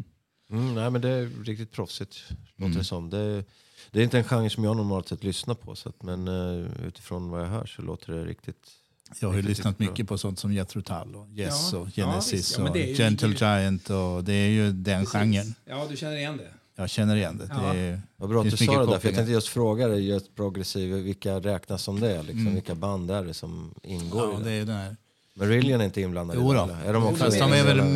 Mm, nej, men det är riktigt proffsigt. Låter Mm. det som. Det, det är inte en genre som jag normalt sett lyssnar på. Så att, men uh, utifrån vad jag hör så låter det riktigt... Jag har ju lyssnat bra. mycket på sånt som Jethro Tull och Yes Ja. och Ja, Genesis. Ja, men och Gentle Giant och det är ju den genren. Ja, du känner igen det. Jag känner igen det. Ja. det är, Vad bra att du sa det där. För jag tänkte just fråga dig, just progressiv, vilka räknas som det? Liksom, Mm. Vilka band är det som ingår ja, i det det? är den här. Marillion är inte inblandade Jo i det? då. eller? Är de också Fast de är väl av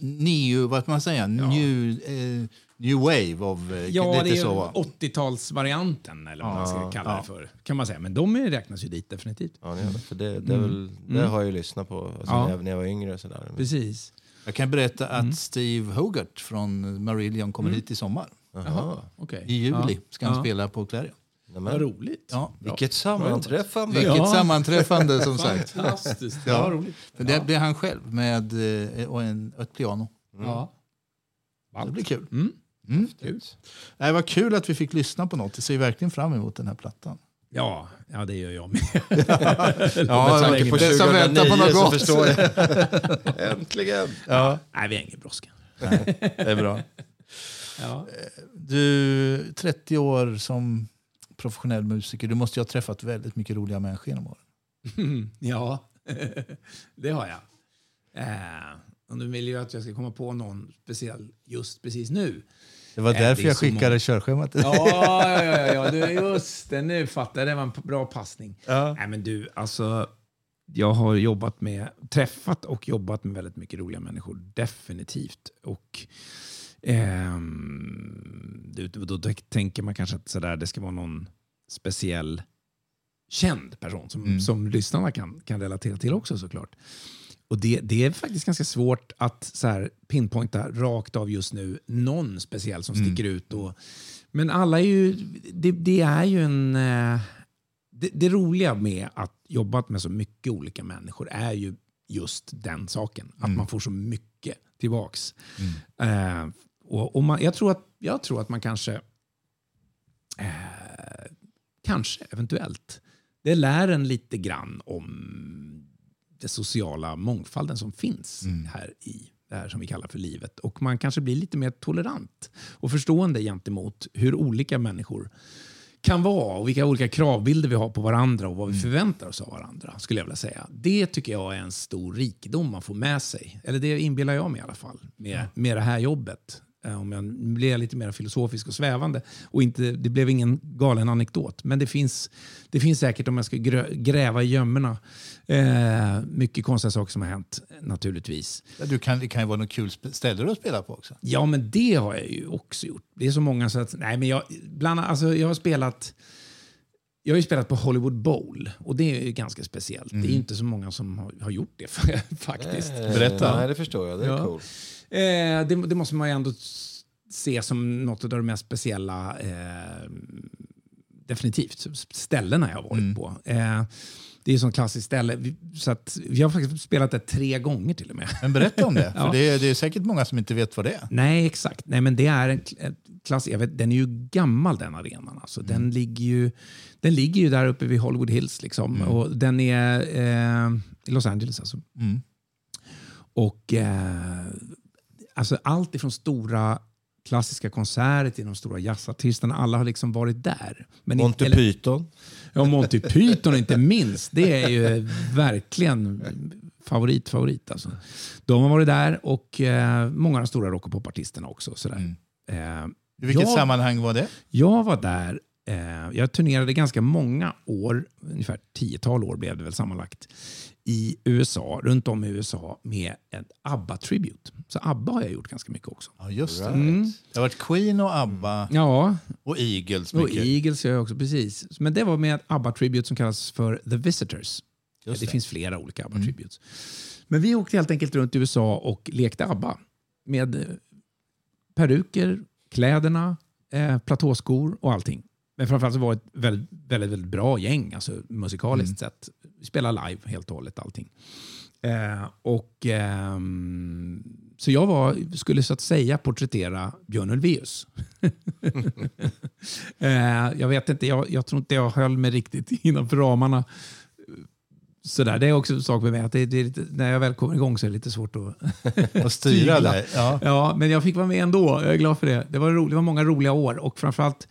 new, vad ska man säga, new, eh, new wave of, eh, Ja, lite det är ju så va? 80-talsvarianten eller vad man ska Ja. kalla Ja. det för. Kan man säga. Men de är- räknas ju dit definitivt. Ja, det. För det, det, är väl, det har jag ju lyssnat på alltså, Ja. när, jag, när jag var yngre. Sådär. Men, Precis. Jag kan berätta att Steve Hogarth från Marillion kommer hit i sommar. Jaha. Okej. I juli Ja. ska han spela på Clarion. Vad Nämen. roligt. Ja. Vilket sammanträffande! Vilket Ja. sammanträffande som sagt. Fantastiskt. Ja. Ja, roligt. För det blir han själv med eh, och en, ett piano. Ja. Det blir kul. Mm. Mm. Kul. Nej, vad kul att vi fick lyssna på något. Jag ser verkligen fram emot den här plattan. Ja, ja, det gör jag med. Ja, det länge På den som väntar på 2009 något gott. förstår jag. Äntligen! Ja, Nej, vi har ingen brådska. det är bra. Ja. Du, 30 år som professionell musiker. Du måste ju ha träffat väldigt mycket roliga människor genom åren. ja, det har jag. Eh, och nu vill jag att jag ska komma på någon speciell just precis nu. Det var Äh, därför det jag skickade många. körschemat till dig. Ja, ja, ja, ja du, just det. Nu fattar jag. Det var en bra passning. Ja. Nej, men du, alltså, jag har jobbat med, träffat och jobbat med väldigt mycket roliga människor. Definitivt. Och du, då då tänker man kanske att sådär, det ska vara någon speciell känd person som, Mm. som lyssnarna kan, kan relatera till också såklart. Och det, det är faktiskt ganska svårt att så här, pinpointa rakt av just nu någon speciell som sticker ut. Och, men alla är ju, det, det är ju en... eh, Det, det roliga med att jobba med så mycket olika människor är ju just den saken. Att man får så mycket tillbaks. Eh, och, och man, jag, tror att, jag tror att man kanske, eh, kanske eventuellt, det lär en lite grann om den sociala mångfalden som finns här i det här som vi kallar för livet. Och man kanske blir lite mer tolerant och förstående gentemot hur olika människor kan vara och vilka olika kravbilder vi har på varandra och vad vi förväntar oss av varandra. skulle jag vilja säga. Det tycker jag är en stor rikedom man får med sig. Eller det inbillar jag mig i alla fall med, med det här jobbet. Eh, Om jag blir lite mer filosofisk och svävande. Och inte, det blev ingen galen anekdot. Men det finns, det finns säkert, om jag ska grö, gräva i gömmorna, eh, mycket konstiga saker som har hänt naturligtvis. Du kan, det kan ju vara något kul ställe att spela på också. Ja, men det har jag ju också gjort. Det är så många så att... Nej, men jag, bland, alltså, jag har spelat... Jag har ju spelat på Hollywood Bowl och det är ju ganska speciellt. Det är ju inte så många som har, har gjort det faktiskt. Eh, Berätta. Nej, det förstår jag. Det är Ja. coolt. Eh, det, det måste man ju ändå se som något av de mest speciella, eh, definitivt, ställena jag har varit på. Eh, det är ett klassiskt ställe. Så att, vi har faktiskt spelat det tre gånger till och med. Men berätta om det, för Ja. det, är, det är säkert många som inte vet vad det är. Nej, exakt. Nej, men det är en klass, jag vet, den är ju gammal den arenan. Alltså. Den, ligger ju, den ligger ju där uppe vid Hollywood Hills. Liksom. Och den är eh, i Los Angeles. Alltså. Mm. Och eh, alltså allt ifrån stora klassiska konserter till de stora jazzartisterna. Alla har liksom varit där. Men Monty eller- Python. Ja, Monty Python inte minst. Det är ju verkligen favorit, favorit. Alltså. De har varit där och eh, många av de stora rock och popartisterna också. Sådär. Eh, I vilket jag, sammanhang var det? jag var där, eh, jag turnerade ganska många år, ungefär tiotal år blev det väl sammanlagt, i USA, runt om i USA med en ABBA-tribute. Så ABBA har jag gjort ganska mycket också. Ja, just det. Mm. Det har varit Queen och ABBA Ja, och Eagles. och Mycket. Eagles gör jag också, precis. Men det var med ett ABBA-tribute som kallas för The Visitors. Det, det. finns flera olika ABBA-tributes. Men vi åkte helt enkelt runt i USA och lekte ABBA. Med eh, peruker, kläderna, eh, platåskor och allting. Men framförallt så var det ett väldigt, väldigt, väldigt bra gäng, alltså musikaliskt sett. Vi spelade live helt och hållet allting. Eh, och ehm, så jag var, skulle så att säga porträttera Björn Ulvaeus. eh, jag vet inte, jag, jag tror inte jag höll mig riktigt innanför ramarna. Sådär, det är också en sak med mig, att det, det lite, när jag väl kommer igång så är det lite svårt att Och styra där. Ja. Ja, men jag fick vara med ändå. Jag är glad för det. Det var, ro, det var många roliga år och framförallt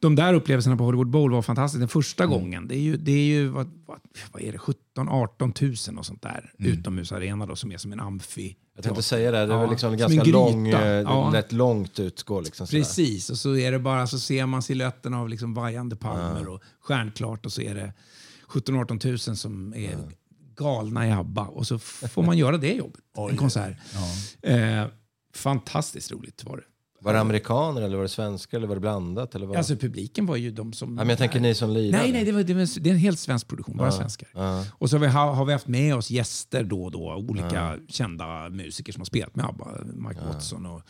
de där upplevelserna på Hollywood Bowl var fantastiska. Den första Mm. gången, det är ju, det är ju vad, vad, vad är det, 17 18 000 och sånt där Mm. utomhusarena då, som är som en amfi. Jag tänkte säga det, det är Ja, liksom som ganska lång, eh, Ja. lätt långt utgå. Liksom. Precis, och så är det bara så ser man siluetten av liksom vajande palmer och stjärnklart och så är det 17 18 000 som är galna i ABBA och så får man göra det jobbet, en konsert. Eh, fantastiskt roligt var det. Var det amerikaner eller var det svenskar eller var det blandat? Eller vad? Alltså publiken var ju de som... ja, men jag tänker ni som lirar. Nej, nej, det, var, det, var, det är en helt svensk produktion, bara svenskar. Ja. Och så har vi, ha- har vi haft med oss gäster då och då, olika kända musiker som har spelat med ABBA, Mike Watson och,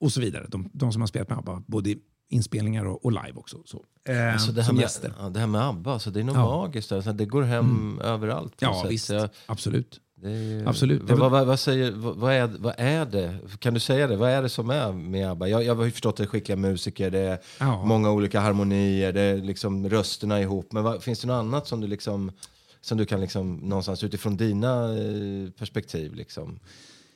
och så vidare. De, de som har spelat med ABBA, både inspelningar och, och live också. Så, eh, Alltså det, här som med, gäster. ja, det här med ABBA, alltså det är nog Ja. magiskt. Alltså det går hem överallt. På något Ja, sätt. visst. Jag- Absolut. Absolut. Vad, vad, vad, vad, säger, vad, vad, är, vad är det? Kan du säga det? Vad är det som är med ABBA? Jag, jag har ju förstått att det är skickliga musiker, det är Ja. många olika harmonier, det är liksom rösterna ihop. Men vad, finns det något annat som du, liksom, som du kan liksom, någonstans utifrån dina eh, perspektiv? Liksom?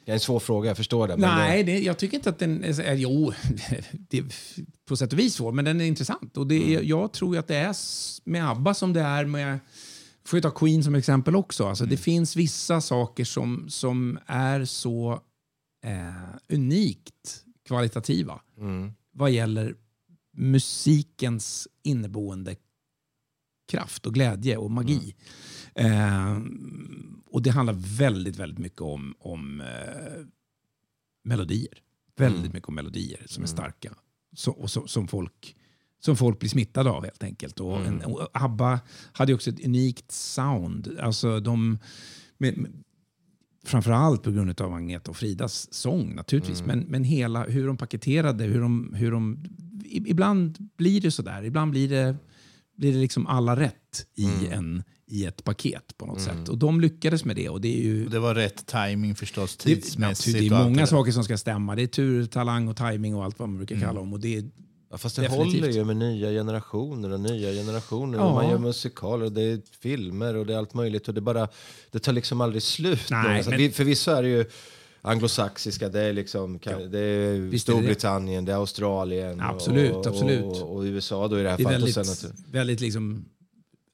Det är en svår fråga, jag förstår det. Nej, det, det, jag tycker inte att den är... är jo, det är på sätt och vis så, men den är intressant. Och det är, Jag tror att det är med ABBA som det är med... Får jag ta Queen som exempel också. Alltså, Det finns vissa saker som, som är så eh, unikt kvalitativa mm, vad gäller musikens inneboende kraft och glädje och magi. Eh, och det handlar väldigt, väldigt mycket om, om eh, melodier. Väldigt Mm. mycket om melodier som är starka. Så, och så, som, folk, som folk blir smittade av helt enkelt. Och, Mm. en, och ABBA hade också ett unikt sound. Alltså de, med, med, framförallt på grund av Agneta och Fridas sång naturligtvis. Mm. Men, men hela hur de paketerade, hur de, hur de... Ibland blir det sådär. Ibland blir det, blir det liksom alla rätt i, Mm. en, i ett paket på något sätt. Och de lyckades med det. Och det är ju... Och Det var rätt timing förstås, Det, tidsmässigt. det och är många saker som ska stämma. Det är tur, talang och timing och allt vad man brukar kalla dem. Och det är, ja, fast det Definitivt. håller ju med nya generationer och nya generationer. Ja. Och man gör musikaler och det är filmer och det är allt möjligt. Och det, bara, det tar liksom aldrig slut. Nej, men- Vi- Förvisso är det ju anglosaxiska, det är, liksom, kan- det är Visst är det det. Storbritannien, det är Australien Absolut, och, absolut. Och, och USA då i det här det är fallet. väldigt, Och sen att- väldigt liksom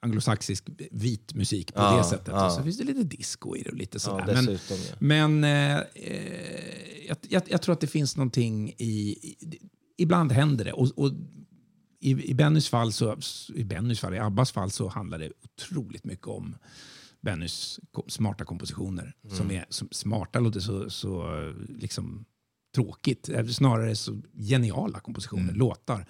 anglosaxisk vit musik på Ja, det sättet. ja. Och så finns det lite disco i det och lite ja, sådär. men, dessutom, ja. Men eh, eh, jag, jag, jag tror att det finns någonting i... i ibland händer det. Och, och i, I Bennys fall, så, i Bennys fall, i Abbas fall så handlar det otroligt mycket om Bennys smarta kompositioner. Som är som, smarta låter så, så liksom tråkigt. Eller Snarare så geniala kompositioner, låtar.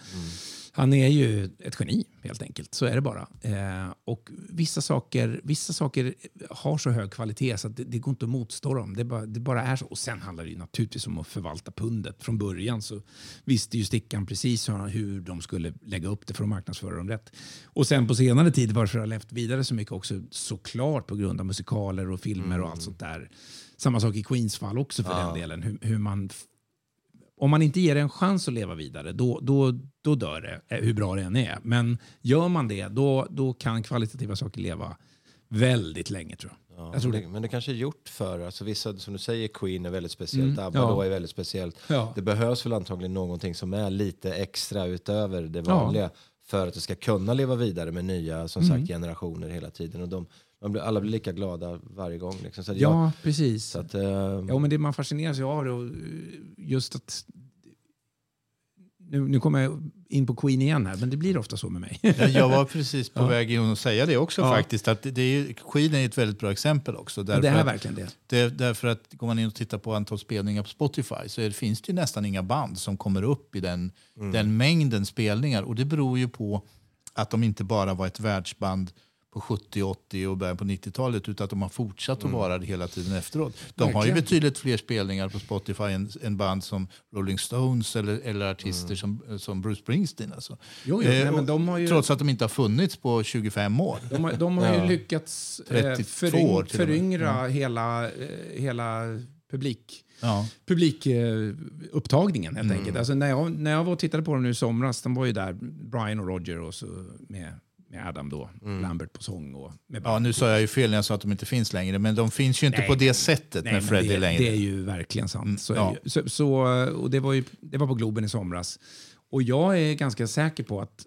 Han är ju ett geni helt enkelt. Så är det bara. Eh, och vissa saker, vissa saker har så hög kvalitet så att det, det går inte att motstå dem. Det bara, det bara är så. Och sen handlar det ju naturligtvis om att förvalta pundet. Från början så visste ju Stickan precis hur, hur de skulle lägga upp det för att marknadsföra dem rätt. Och sen på senare tid, varför det har levt vidare så mycket också såklart på grund av musikaler och filmer och allt sånt där. Samma sak i Queens fall också för den delen. Hur, hur man om man inte ger det en chans att leva vidare, då, då, då dör det, eh, hur bra det än är. Men gör man det, då, då kan kvalitativa saker leva väldigt länge tror jag. Ja, jag tror men, det. men det kanske är gjort för, alltså vissa som du säger, Queen är väldigt speciellt, Mm, ABBA ja. då är väldigt speciellt. Ja. Det behövs väl antagligen någonting som är lite extra utöver det vanliga för att det ska kunna leva vidare med nya som Mm. sagt, generationer hela tiden. Och de, blir, alla blir lika glada varje gång. Liksom. Så att Ja, jag, precis. så att, eh, Ja, men det man fascineras av det och just att... Nu, nu kommer jag in på Queen igen här, men det blir ofta så med mig. Ja, Jag var precis på väg in och säga det också Ja. faktiskt. Att det, det är, Queen är ett väldigt bra exempel också. det Därför är att, verkligen det. det, därför att går man in och tittar på antal spelningar på Spotify så är, finns det ju nästan inga band som kommer upp i den, den mängden spelningar. Och det beror ju på att de inte bara var ett världsband på 70, 80 och början på 90-talet utan att de har fortsatt att vara det hela tiden efteråt. De har ju betydligt fler spelningar på Spotify än, än band som Rolling Stones eller, eller artister som, som Bruce Springsteen. Alltså. Jo, jo, Eh, nej, men och- de har ju... Trots att de inte har funnits på 25 år. De har, de har ju Ja. lyckats 32 eh, föryng, föryngra hela, eh, hela publik Ja. publikupptagningen helt enkelt. Alltså när, jag, när jag var och tittade på dem nu i somras, de var ju där, Brian och Roger och så med, med Adam då, Lambert på sång och med ja, nu sa jag ju fel när jag sa att de inte finns längre, men de finns ju inte på det sättet Nej, med Freddie det, längre. Det är ju verkligen sant. Så, är ja. ju. så, så, och det, var ju, det var på Globen i somras. Och jag är ganska säker på att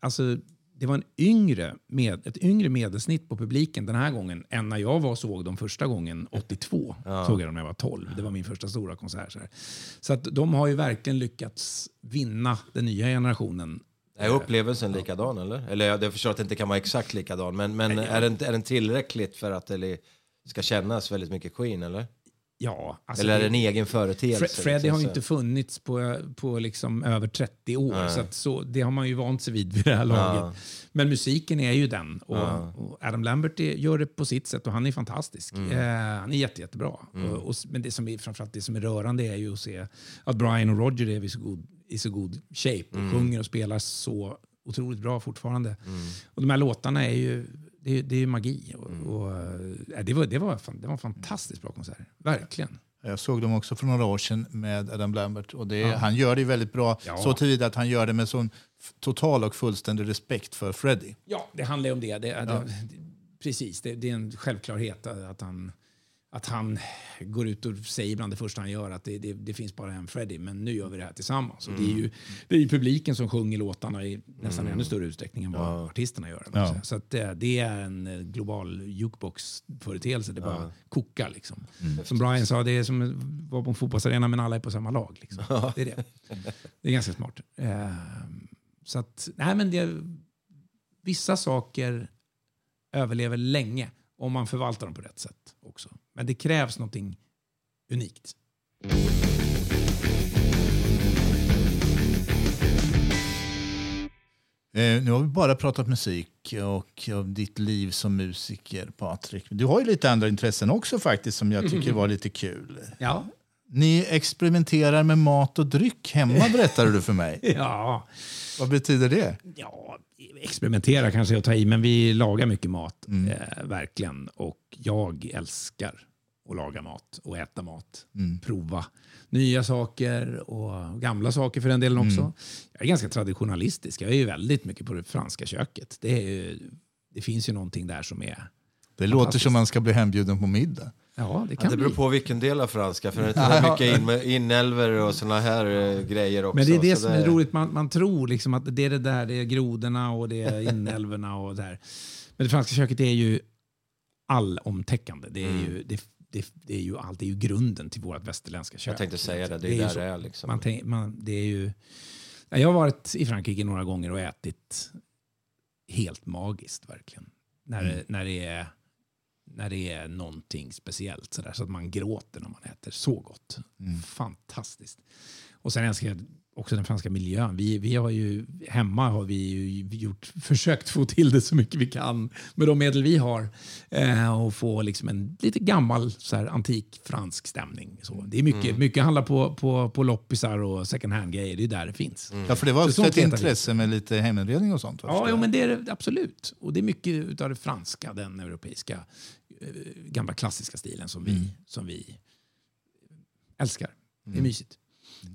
alltså, det var en yngre med, ett yngre medelsnitt på publiken den här gången än när jag var och såg dem första gången 82. Såg jag dem när jag var 12. Det var min första stora konsert. Så, så att de har ju verkligen lyckats vinna den nya generationen. Är upplevelsen likadan eller? Eller jag jag förstår att det inte kan vara exakt likadan, men, men är, den, är den tillräckligt för att det ska kännas väldigt mycket Queen eller? Ja, alltså Eller är det en egen företeelse? Fre- Freddie liksom, har ju så? inte funnits på, på liksom över 30 år, så, att så det har man ju vant sig vid vid det här laget. Men musiken är ju den. Och, och Adam Lambert är, gör det på sitt sätt och han är fantastisk. Mm. Eh, han är jätte, jättebra. Och, och, men det som är, framförallt det som är rörande är ju att se att Brian och Roger är i så god, i så god shape och Mm. sjunger och spelar så otroligt bra fortfarande. Och de här låtarna är ju det är, det är magi. Och, Mm. och, eh, det, var, det, var, fan- det var en fantastiskt bra konsert. Verkligen. Jag såg dem också för några år sedan med Adam Lambert. Och det, Han gör det väldigt bra, Ja. så tillvida att han gör det med sån total och fullständig respekt för Freddie. Ja, det handlar ju om det. det, det precis, det, det är en självklarhet att han, att han går ut och säger bland det första han gör att det, det, det finns bara en Freddie, men nu gör vi det här tillsammans. Och det, är ju, det är publiken som sjunger låtarna i nästan ännu större utsträckning än vad artisterna gör. Ja. Så att det, det är en eh, global jukebox-företeelse. Det bara kokar. Liksom. Som Brian sa, det är som att vara på en fotbollsarena men alla är på samma lag. Liksom. Det är det. Det är ganska smart. Eh, så att, nej men det, vissa saker överlever länge om man förvaltar dem på rätt sätt också. Men det krävs någonting unikt. Eh, nu har vi bara pratat musik och om ditt liv som musiker, Patrik. Du har ju lite andra intressen också faktiskt som jag tycker var lite kul. Ja. Ni experimenterar med mat och dryck hemma, berättade du för mig. Ja, Vad betyder det? ja, experimentera kanske jag tar i, men vi lagar mycket mat. Eh, verkligen. Och jag älskar att laga mat och äta mat. Prova nya saker och gamla saker för den delen också. Jag är ganska traditionalistisk. Jag är ju väldigt mycket på det franska köket. Det, ju, det finns ju någonting där som är... Det låter som man ska bli hembjuden på middag. Ja, det kan det beror bli. på vilken del av franska, för det är mycket in, inälvor och såna här eh, grejer också. Men det är det som är roligt. Man, man tror liksom att det är det där, det är grodorna och det är inälvorna och där. Men det franska köket är ju allomtäckande. Det är Mm. ju, det, det, det är ju allt, det är ju grunden till vårt västerländska kök. Jag tänkte säga det, det är ju där så. det är liksom. Man tänk, man, det är ju, Ja, jag har varit i Frankrike några gånger och ätit helt magiskt verkligen. När, Mm. det, när, det, är, när det är någonting speciellt sådär, så att man gråter när man äter. Så gott. Mm. Fantastiskt. Och sen älskar jag också den franska miljön. Vi, vi har ju, hemma har vi ju gjort, försökt få till det så mycket vi kan med de medel vi har. Eh, och få liksom en lite gammal så här, antik fransk stämning. Så det är mycket, Mm. mycket handlar på, på, på loppisar och second hand-grejer. Det är där det finns. Ja, för det var Så också ett intresse med lite heminredning och sånt. Ja, jo, men det är det absolut. Och det är mycket av det franska, den europeiska gamla klassiska stilen som vi, som vi älskar. Det är mysigt.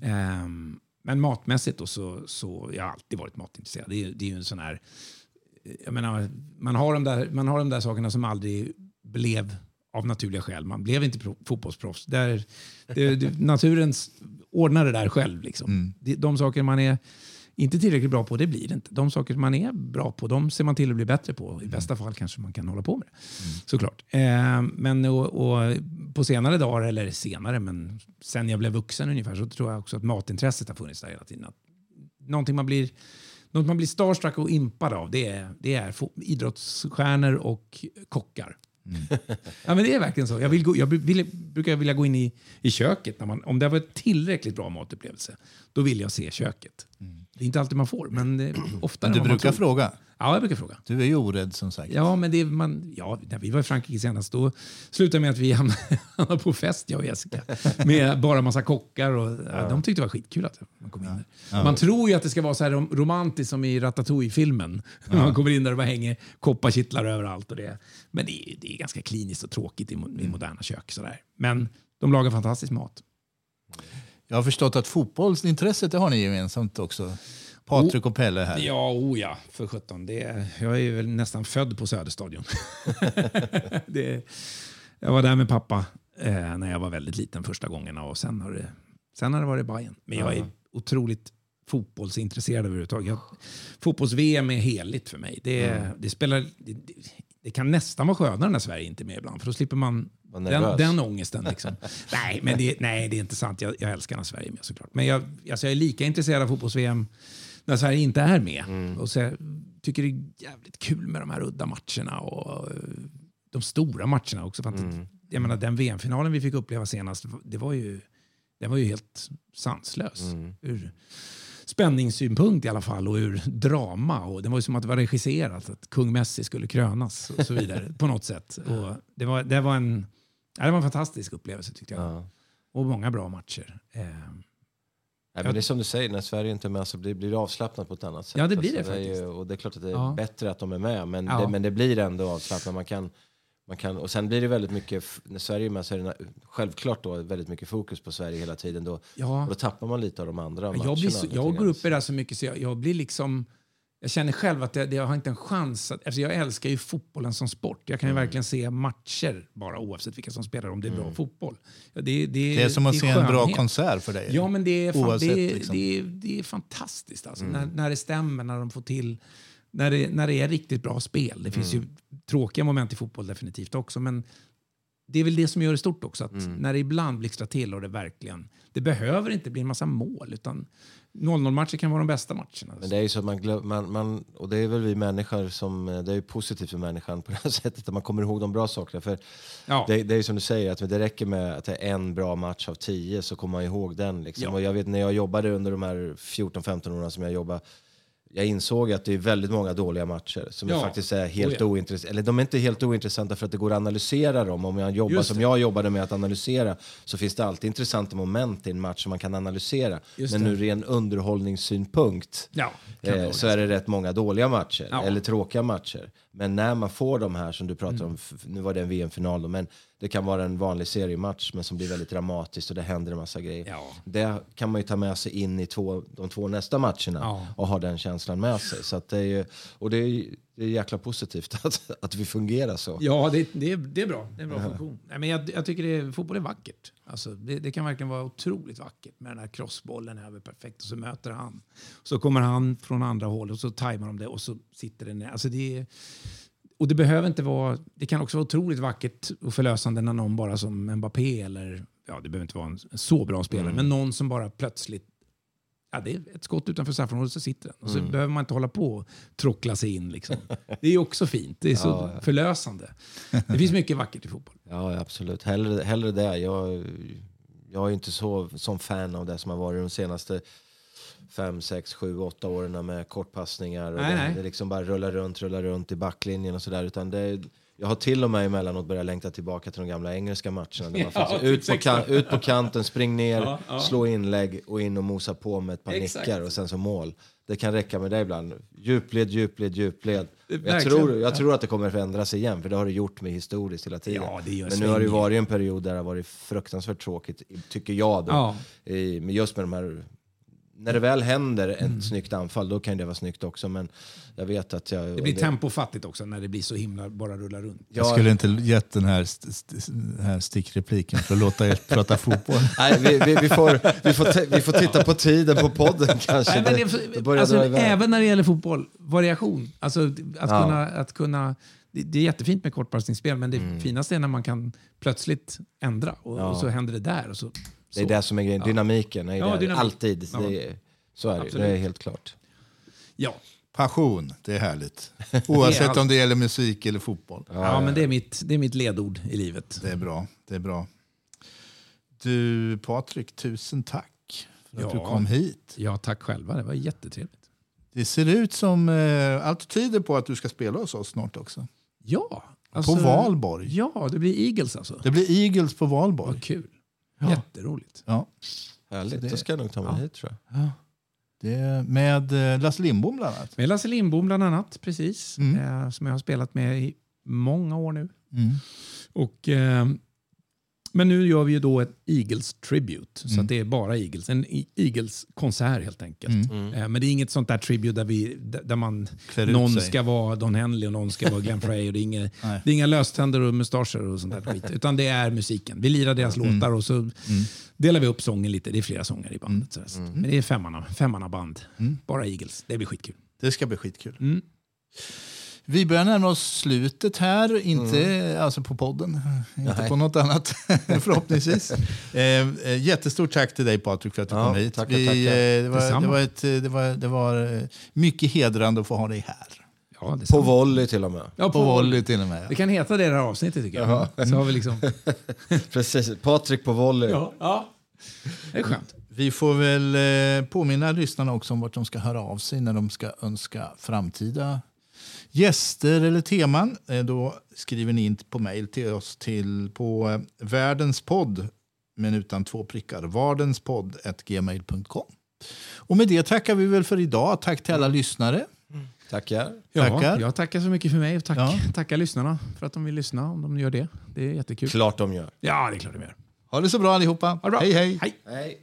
Ehm, men matmässigt då så, så jag har alltid varit matintresserad. Det är, det är ju en sån här... eh, Jag menar, man har, de där, man har de där sakerna som aldrig blev av naturliga skäl. Man blev inte pro- fotbollsproffs. Där, det, det, naturen ordnar det där själv. Liksom. De, de saker man är inte tillräckligt bra på, det blir det inte. De saker man är bra på, de ser man till att bli bättre på. I bästa fall kanske man kan hålla på med det. Såklart. Eh, men och, och på senare dagar, eller senare, men sen jag blev vuxen ungefär, så tror jag också att matintresset har funnits där hela tiden. Att någonting man blir, något man blir starstruck och impad av, det är, det är idrottsstjärnor och kockar. ja, men det är verkligen så. Jag, vill gå, jag vill, brukar vilja gå in i, i köket. När man, om det var en tillräckligt bra matupplevelse, då vill jag se köket. Det är inte alltid man får, men ofta Men du brukar fråga. Ja, jag brukar fråga. Du är ju orädd som sagt. Ja, men det man, ja, när vi var i Frankrike senast, då slutade med att vi hamnade, på fest, jag och Jessica. Med bara massa kockar. Och, ja. De tyckte det var skitkul att man kom in där. Man tror ju att det ska vara så här rom- romantiskt som i Ratatouille-filmen. Man kommer in där och bara hänger kopparkittlar överallt. Och det. Men det är, det är ganska kliniskt och tråkigt i, mo- i moderna kök. Så där. Men De lagar fantastisk mat. Jag har förstått att fotbollsintresset det har ni gemensamt också. Patrik och Pelle här. Ja, oh ja, för sjutton. Det, jag är väl nästan född på Söderstadion. det, jag var där med pappa eh, när jag var väldigt liten första gångerna och sen har det, sen har det varit Bayern. Men jag är otroligt fotbollsintresserad överhuvudtaget. Fotbolls-VM är heligt för mig. Det, det, spelar, det, det, kan nästan vara skönare när Sverige inte är med ibland, för då slipper man den, den ångesten. Liksom. nej, men det, nej, det är inte sant. Jag, jag älskar när Sverige är med såklart. Men jag, alltså jag är lika intresserad av fotbolls-VM när Sverige inte är med. Och så jag tycker det är jävligt kul med de här udda matcherna och eh, de stora matcherna också. För att, Jag menar, den VM-finalen vi fick uppleva senast, det var ju, den var ju helt sanslös. Ur spänningssynpunkt i alla fall och ur drama. Och det var ju som att det var regisserat att kung Messi skulle krönas och så vidare på något sätt. Och det, var, det, var en, ja, det var en fantastisk upplevelse tyckte jag. Ja. Och många bra matcher. Eh, Nej, men det är som du säger, när Sverige inte är med så blir, blir det avslappnat på ett annat sätt. Ja, det blir det är faktiskt. ju- och det är klart att det är Ja. bättre att de är med, men, Ja. det, men det blir ändå avslappnat. Man kan, man kan, och sen blir det väldigt mycket, när Sverige är med så är det självklart då väldigt mycket fokus på Sverige hela tiden. Då, ja. och då tappar man lite av de andra matcherna. Jag, blir så, jag går upp i det här så mycket så jag, jag blir liksom... Jag känner själv att jag, jag har inte en chans. Att, alltså jag älskar ju fotbollen som sport. Jag kan Mm. ju verkligen se matcher bara oavsett vilka som spelar om det är bra fotboll. Ja, det, det, Det är som att se en bra konsert för dig. Ja, men det är, fan, Oavsett, det, liksom. det, är, det är fantastiskt alltså. när, när det stämmer, när de får till... När det, när det är riktigt bra spel. Det finns ju tråkiga moment i fotboll definitivt också, men det är väl det som gör det stort också. Att När det ibland blixtrar till och det verkligen... Det behöver inte bli en massa mål, utan 0-0-matcher kan vara de bästa matcherna. Men det är ju så att man, glöm, man, man och det är väl vi människor som, eh, det är ju positivt för människan på det sättet att man kommer ihåg de bra sakerna. För ja. det, det är ju som du säger, att det räcker med att det är en bra match av tio så kommer man ihåg den. Liksom. Ja. Och jag vet när jag jobbade under de här 14-15 åren som jag jobbade, jag insåg att det är väldigt många dåliga matcher som Ja. faktiskt är helt Oh ja. ointressanta. Eller de är inte helt ointressanta för att det går att analysera dem. Om jag jobbar som jag jobbade med att analysera så finns det alltid intressanta moment i en match som man kan analysera. Just Men det. ur ren underhållningssynpunkt Ja, eh, så är det rätt många dåliga matcher, eller tråkiga matcher. Men när man får de här som du pratar Mm. om, nu var det en VM-final då, men det kan vara en vanlig seriematch men som blir väldigt dramatiskt och det händer en massa grejer. Ja. Det kan man ju ta med sig in i två, de två nästa matcherna Ja. och ha den känslan med sig. Så att det är ju, och det är, det är jäkla positivt att, att vi fungerar så. Ja, det, det, är, det är bra. Det är en bra funktion. Nej, men jag, jag tycker det, är- fotboll är vackert. Alltså, det, det kan verkligen vara otroligt vackert med den här crossbollen över perfekt och så möter han. Så kommer han från andra håll och så tajmar de det och så sitter den. Alltså det är, och det behöver inte vara... Det kan också vara otroligt vackert och förlösande när någon bara som Mbappé eller... Ja, det behöver inte vara en, en så bra spelare, men någon som bara plötsligt Ja, det är ett skott utanför straffområdet så sitter den. Och så behöver man inte hålla på och trockla sig in. Liksom. Det är också fint. Det är så förlösande. Det finns mycket vackert i fotboll. Ja, absolut. Hellre, hellre det. Jag, jag är inte så som fan av det som har varit de senaste fem, sex, sju, åtta åren med kortpassningar. Och Nej, det, nej. det liksom bara rullar runt, rullar runt i backlinjen och sådär. Utan det, jag har till och med emellanåt börjat längta tillbaka till de gamla engelska matcherna. Där man Ja, faktiskt, ut, på kan, ut på kanten, spring ner, Ja, ja. slå inlägg och in och mosa på med ett par Exakt. nickar och sen så mål. Det kan räcka med det ibland. Djupled, djupled, djupled. Jag tror, jag tror att det kommer förändras igen, för det har det gjort med historiskt hela tiden. Ja, det gör Men nu har det ju varit en period där det har varit fruktansvärt tråkigt, tycker jag då. I, just med de här... När det väl händer ett Mm. snyggt anfall, då kan det vara snyggt också. Men jag vet att jag... Det blir tempofattigt också när det blir så himla bara rullar runt. Jag Ja, skulle inte gett den här, st st här stickrepliken för att låta er prata fotboll. Nej, vi, vi, vi, får, vi, får vi får titta på tiden på podden kanske. Nej, men det, det, det alltså, även när det gäller fotboll, variation. Alltså, att Ja. kunna, att kunna, det, det är jättefint med kortpassningsspel, men det finaste är när man kan plötsligt ändra och, Mm. Ja. och så händer det där. Och så, Det är så. det som är grejen. Dynamiken är Ja, dynamik. Alltid. Ja. Det är, så är det, Absolut. det är helt klart. Ja. Passion, det är härligt. Oavsett om det gäller musik eller fotboll. Ja, men det är, mitt, det är mitt ledord i livet. Det är bra. Det är bra. Du Patrik, tusen tack för att Ja. du kom hit. Ja, tack själva. Det var jättetrevligt. Det ser ut som eh, allt tyder på att du ska spela hos oss snart också. Ja. på Valborg. Ja, det blir Eagles alltså. Det blir Eagles på Valborg. Vad kul. Ja. Jätteroligt. Ja. Härligt. det- Då ska jag nog ta mig ja. hit tror jag. Det är med eh, Lasse Lindbom bland annat. Med Lasse Lindbom bland annat, precis. Mm. Eh, som jag har spelat med i många år nu. Mm. Och eh, Men nu gör vi ju då ett Eagles Tribute, så att det är bara Eagles. En E- Eagles-konsert helt enkelt. Eh, Men det är inget sånt där tribute där, vi, där man, någon sig. ska vara Don Henley och någon ska vara Glenn Frey. Och det, är inga, det är inga löständer och mustascher och sånt där skit. Utan det är musiken. Vi lirar deras låtar och så delar vi upp sången lite. Det är flera sånger i bandet. sådär. Men det är femmanna, femmanna band. Bara Eagles. Det blir skitkul. Det ska bli skitkul. Mm. Vi börjar närma oss slutet här, inte alltså på podden, inte Nej. på något annat förhoppningsvis. eh, eh, jättestort tack till dig Patrik för att du Ja, kom hit. tackar, Vi, tackar. eh, det, var, det, var ett, det, var, det var eh, mycket hedrande att få ha dig här. Ja, På volley till och med. ja, På volley till och med. Det kan heta det här avsnittet tycker jag. Så har vi liksom... Precis. Patrik på volley. ja, ja. Det är skönt. Vi får väl påminna lyssnarna också om vart de ska höra av sig när de ska önska framtida gäster eller teman. Eh, då skriver ni in på mejl till oss till på eh, världenspodd, men utan två prickar, vardenspodd.gmail.com. Och med det tackar vi väl för idag. Tack till alla lyssnare. Tackar. Ja, Tackar. Jag tackar så mycket för mig och tack, Ja. tackar lyssnarna för att de vill lyssna om de gör det. Det är jättekul. Klart de gör. Ja, det är klart de gör. Ha det så bra allihopa. Ha det bra. Hej hej. Hej. Hej.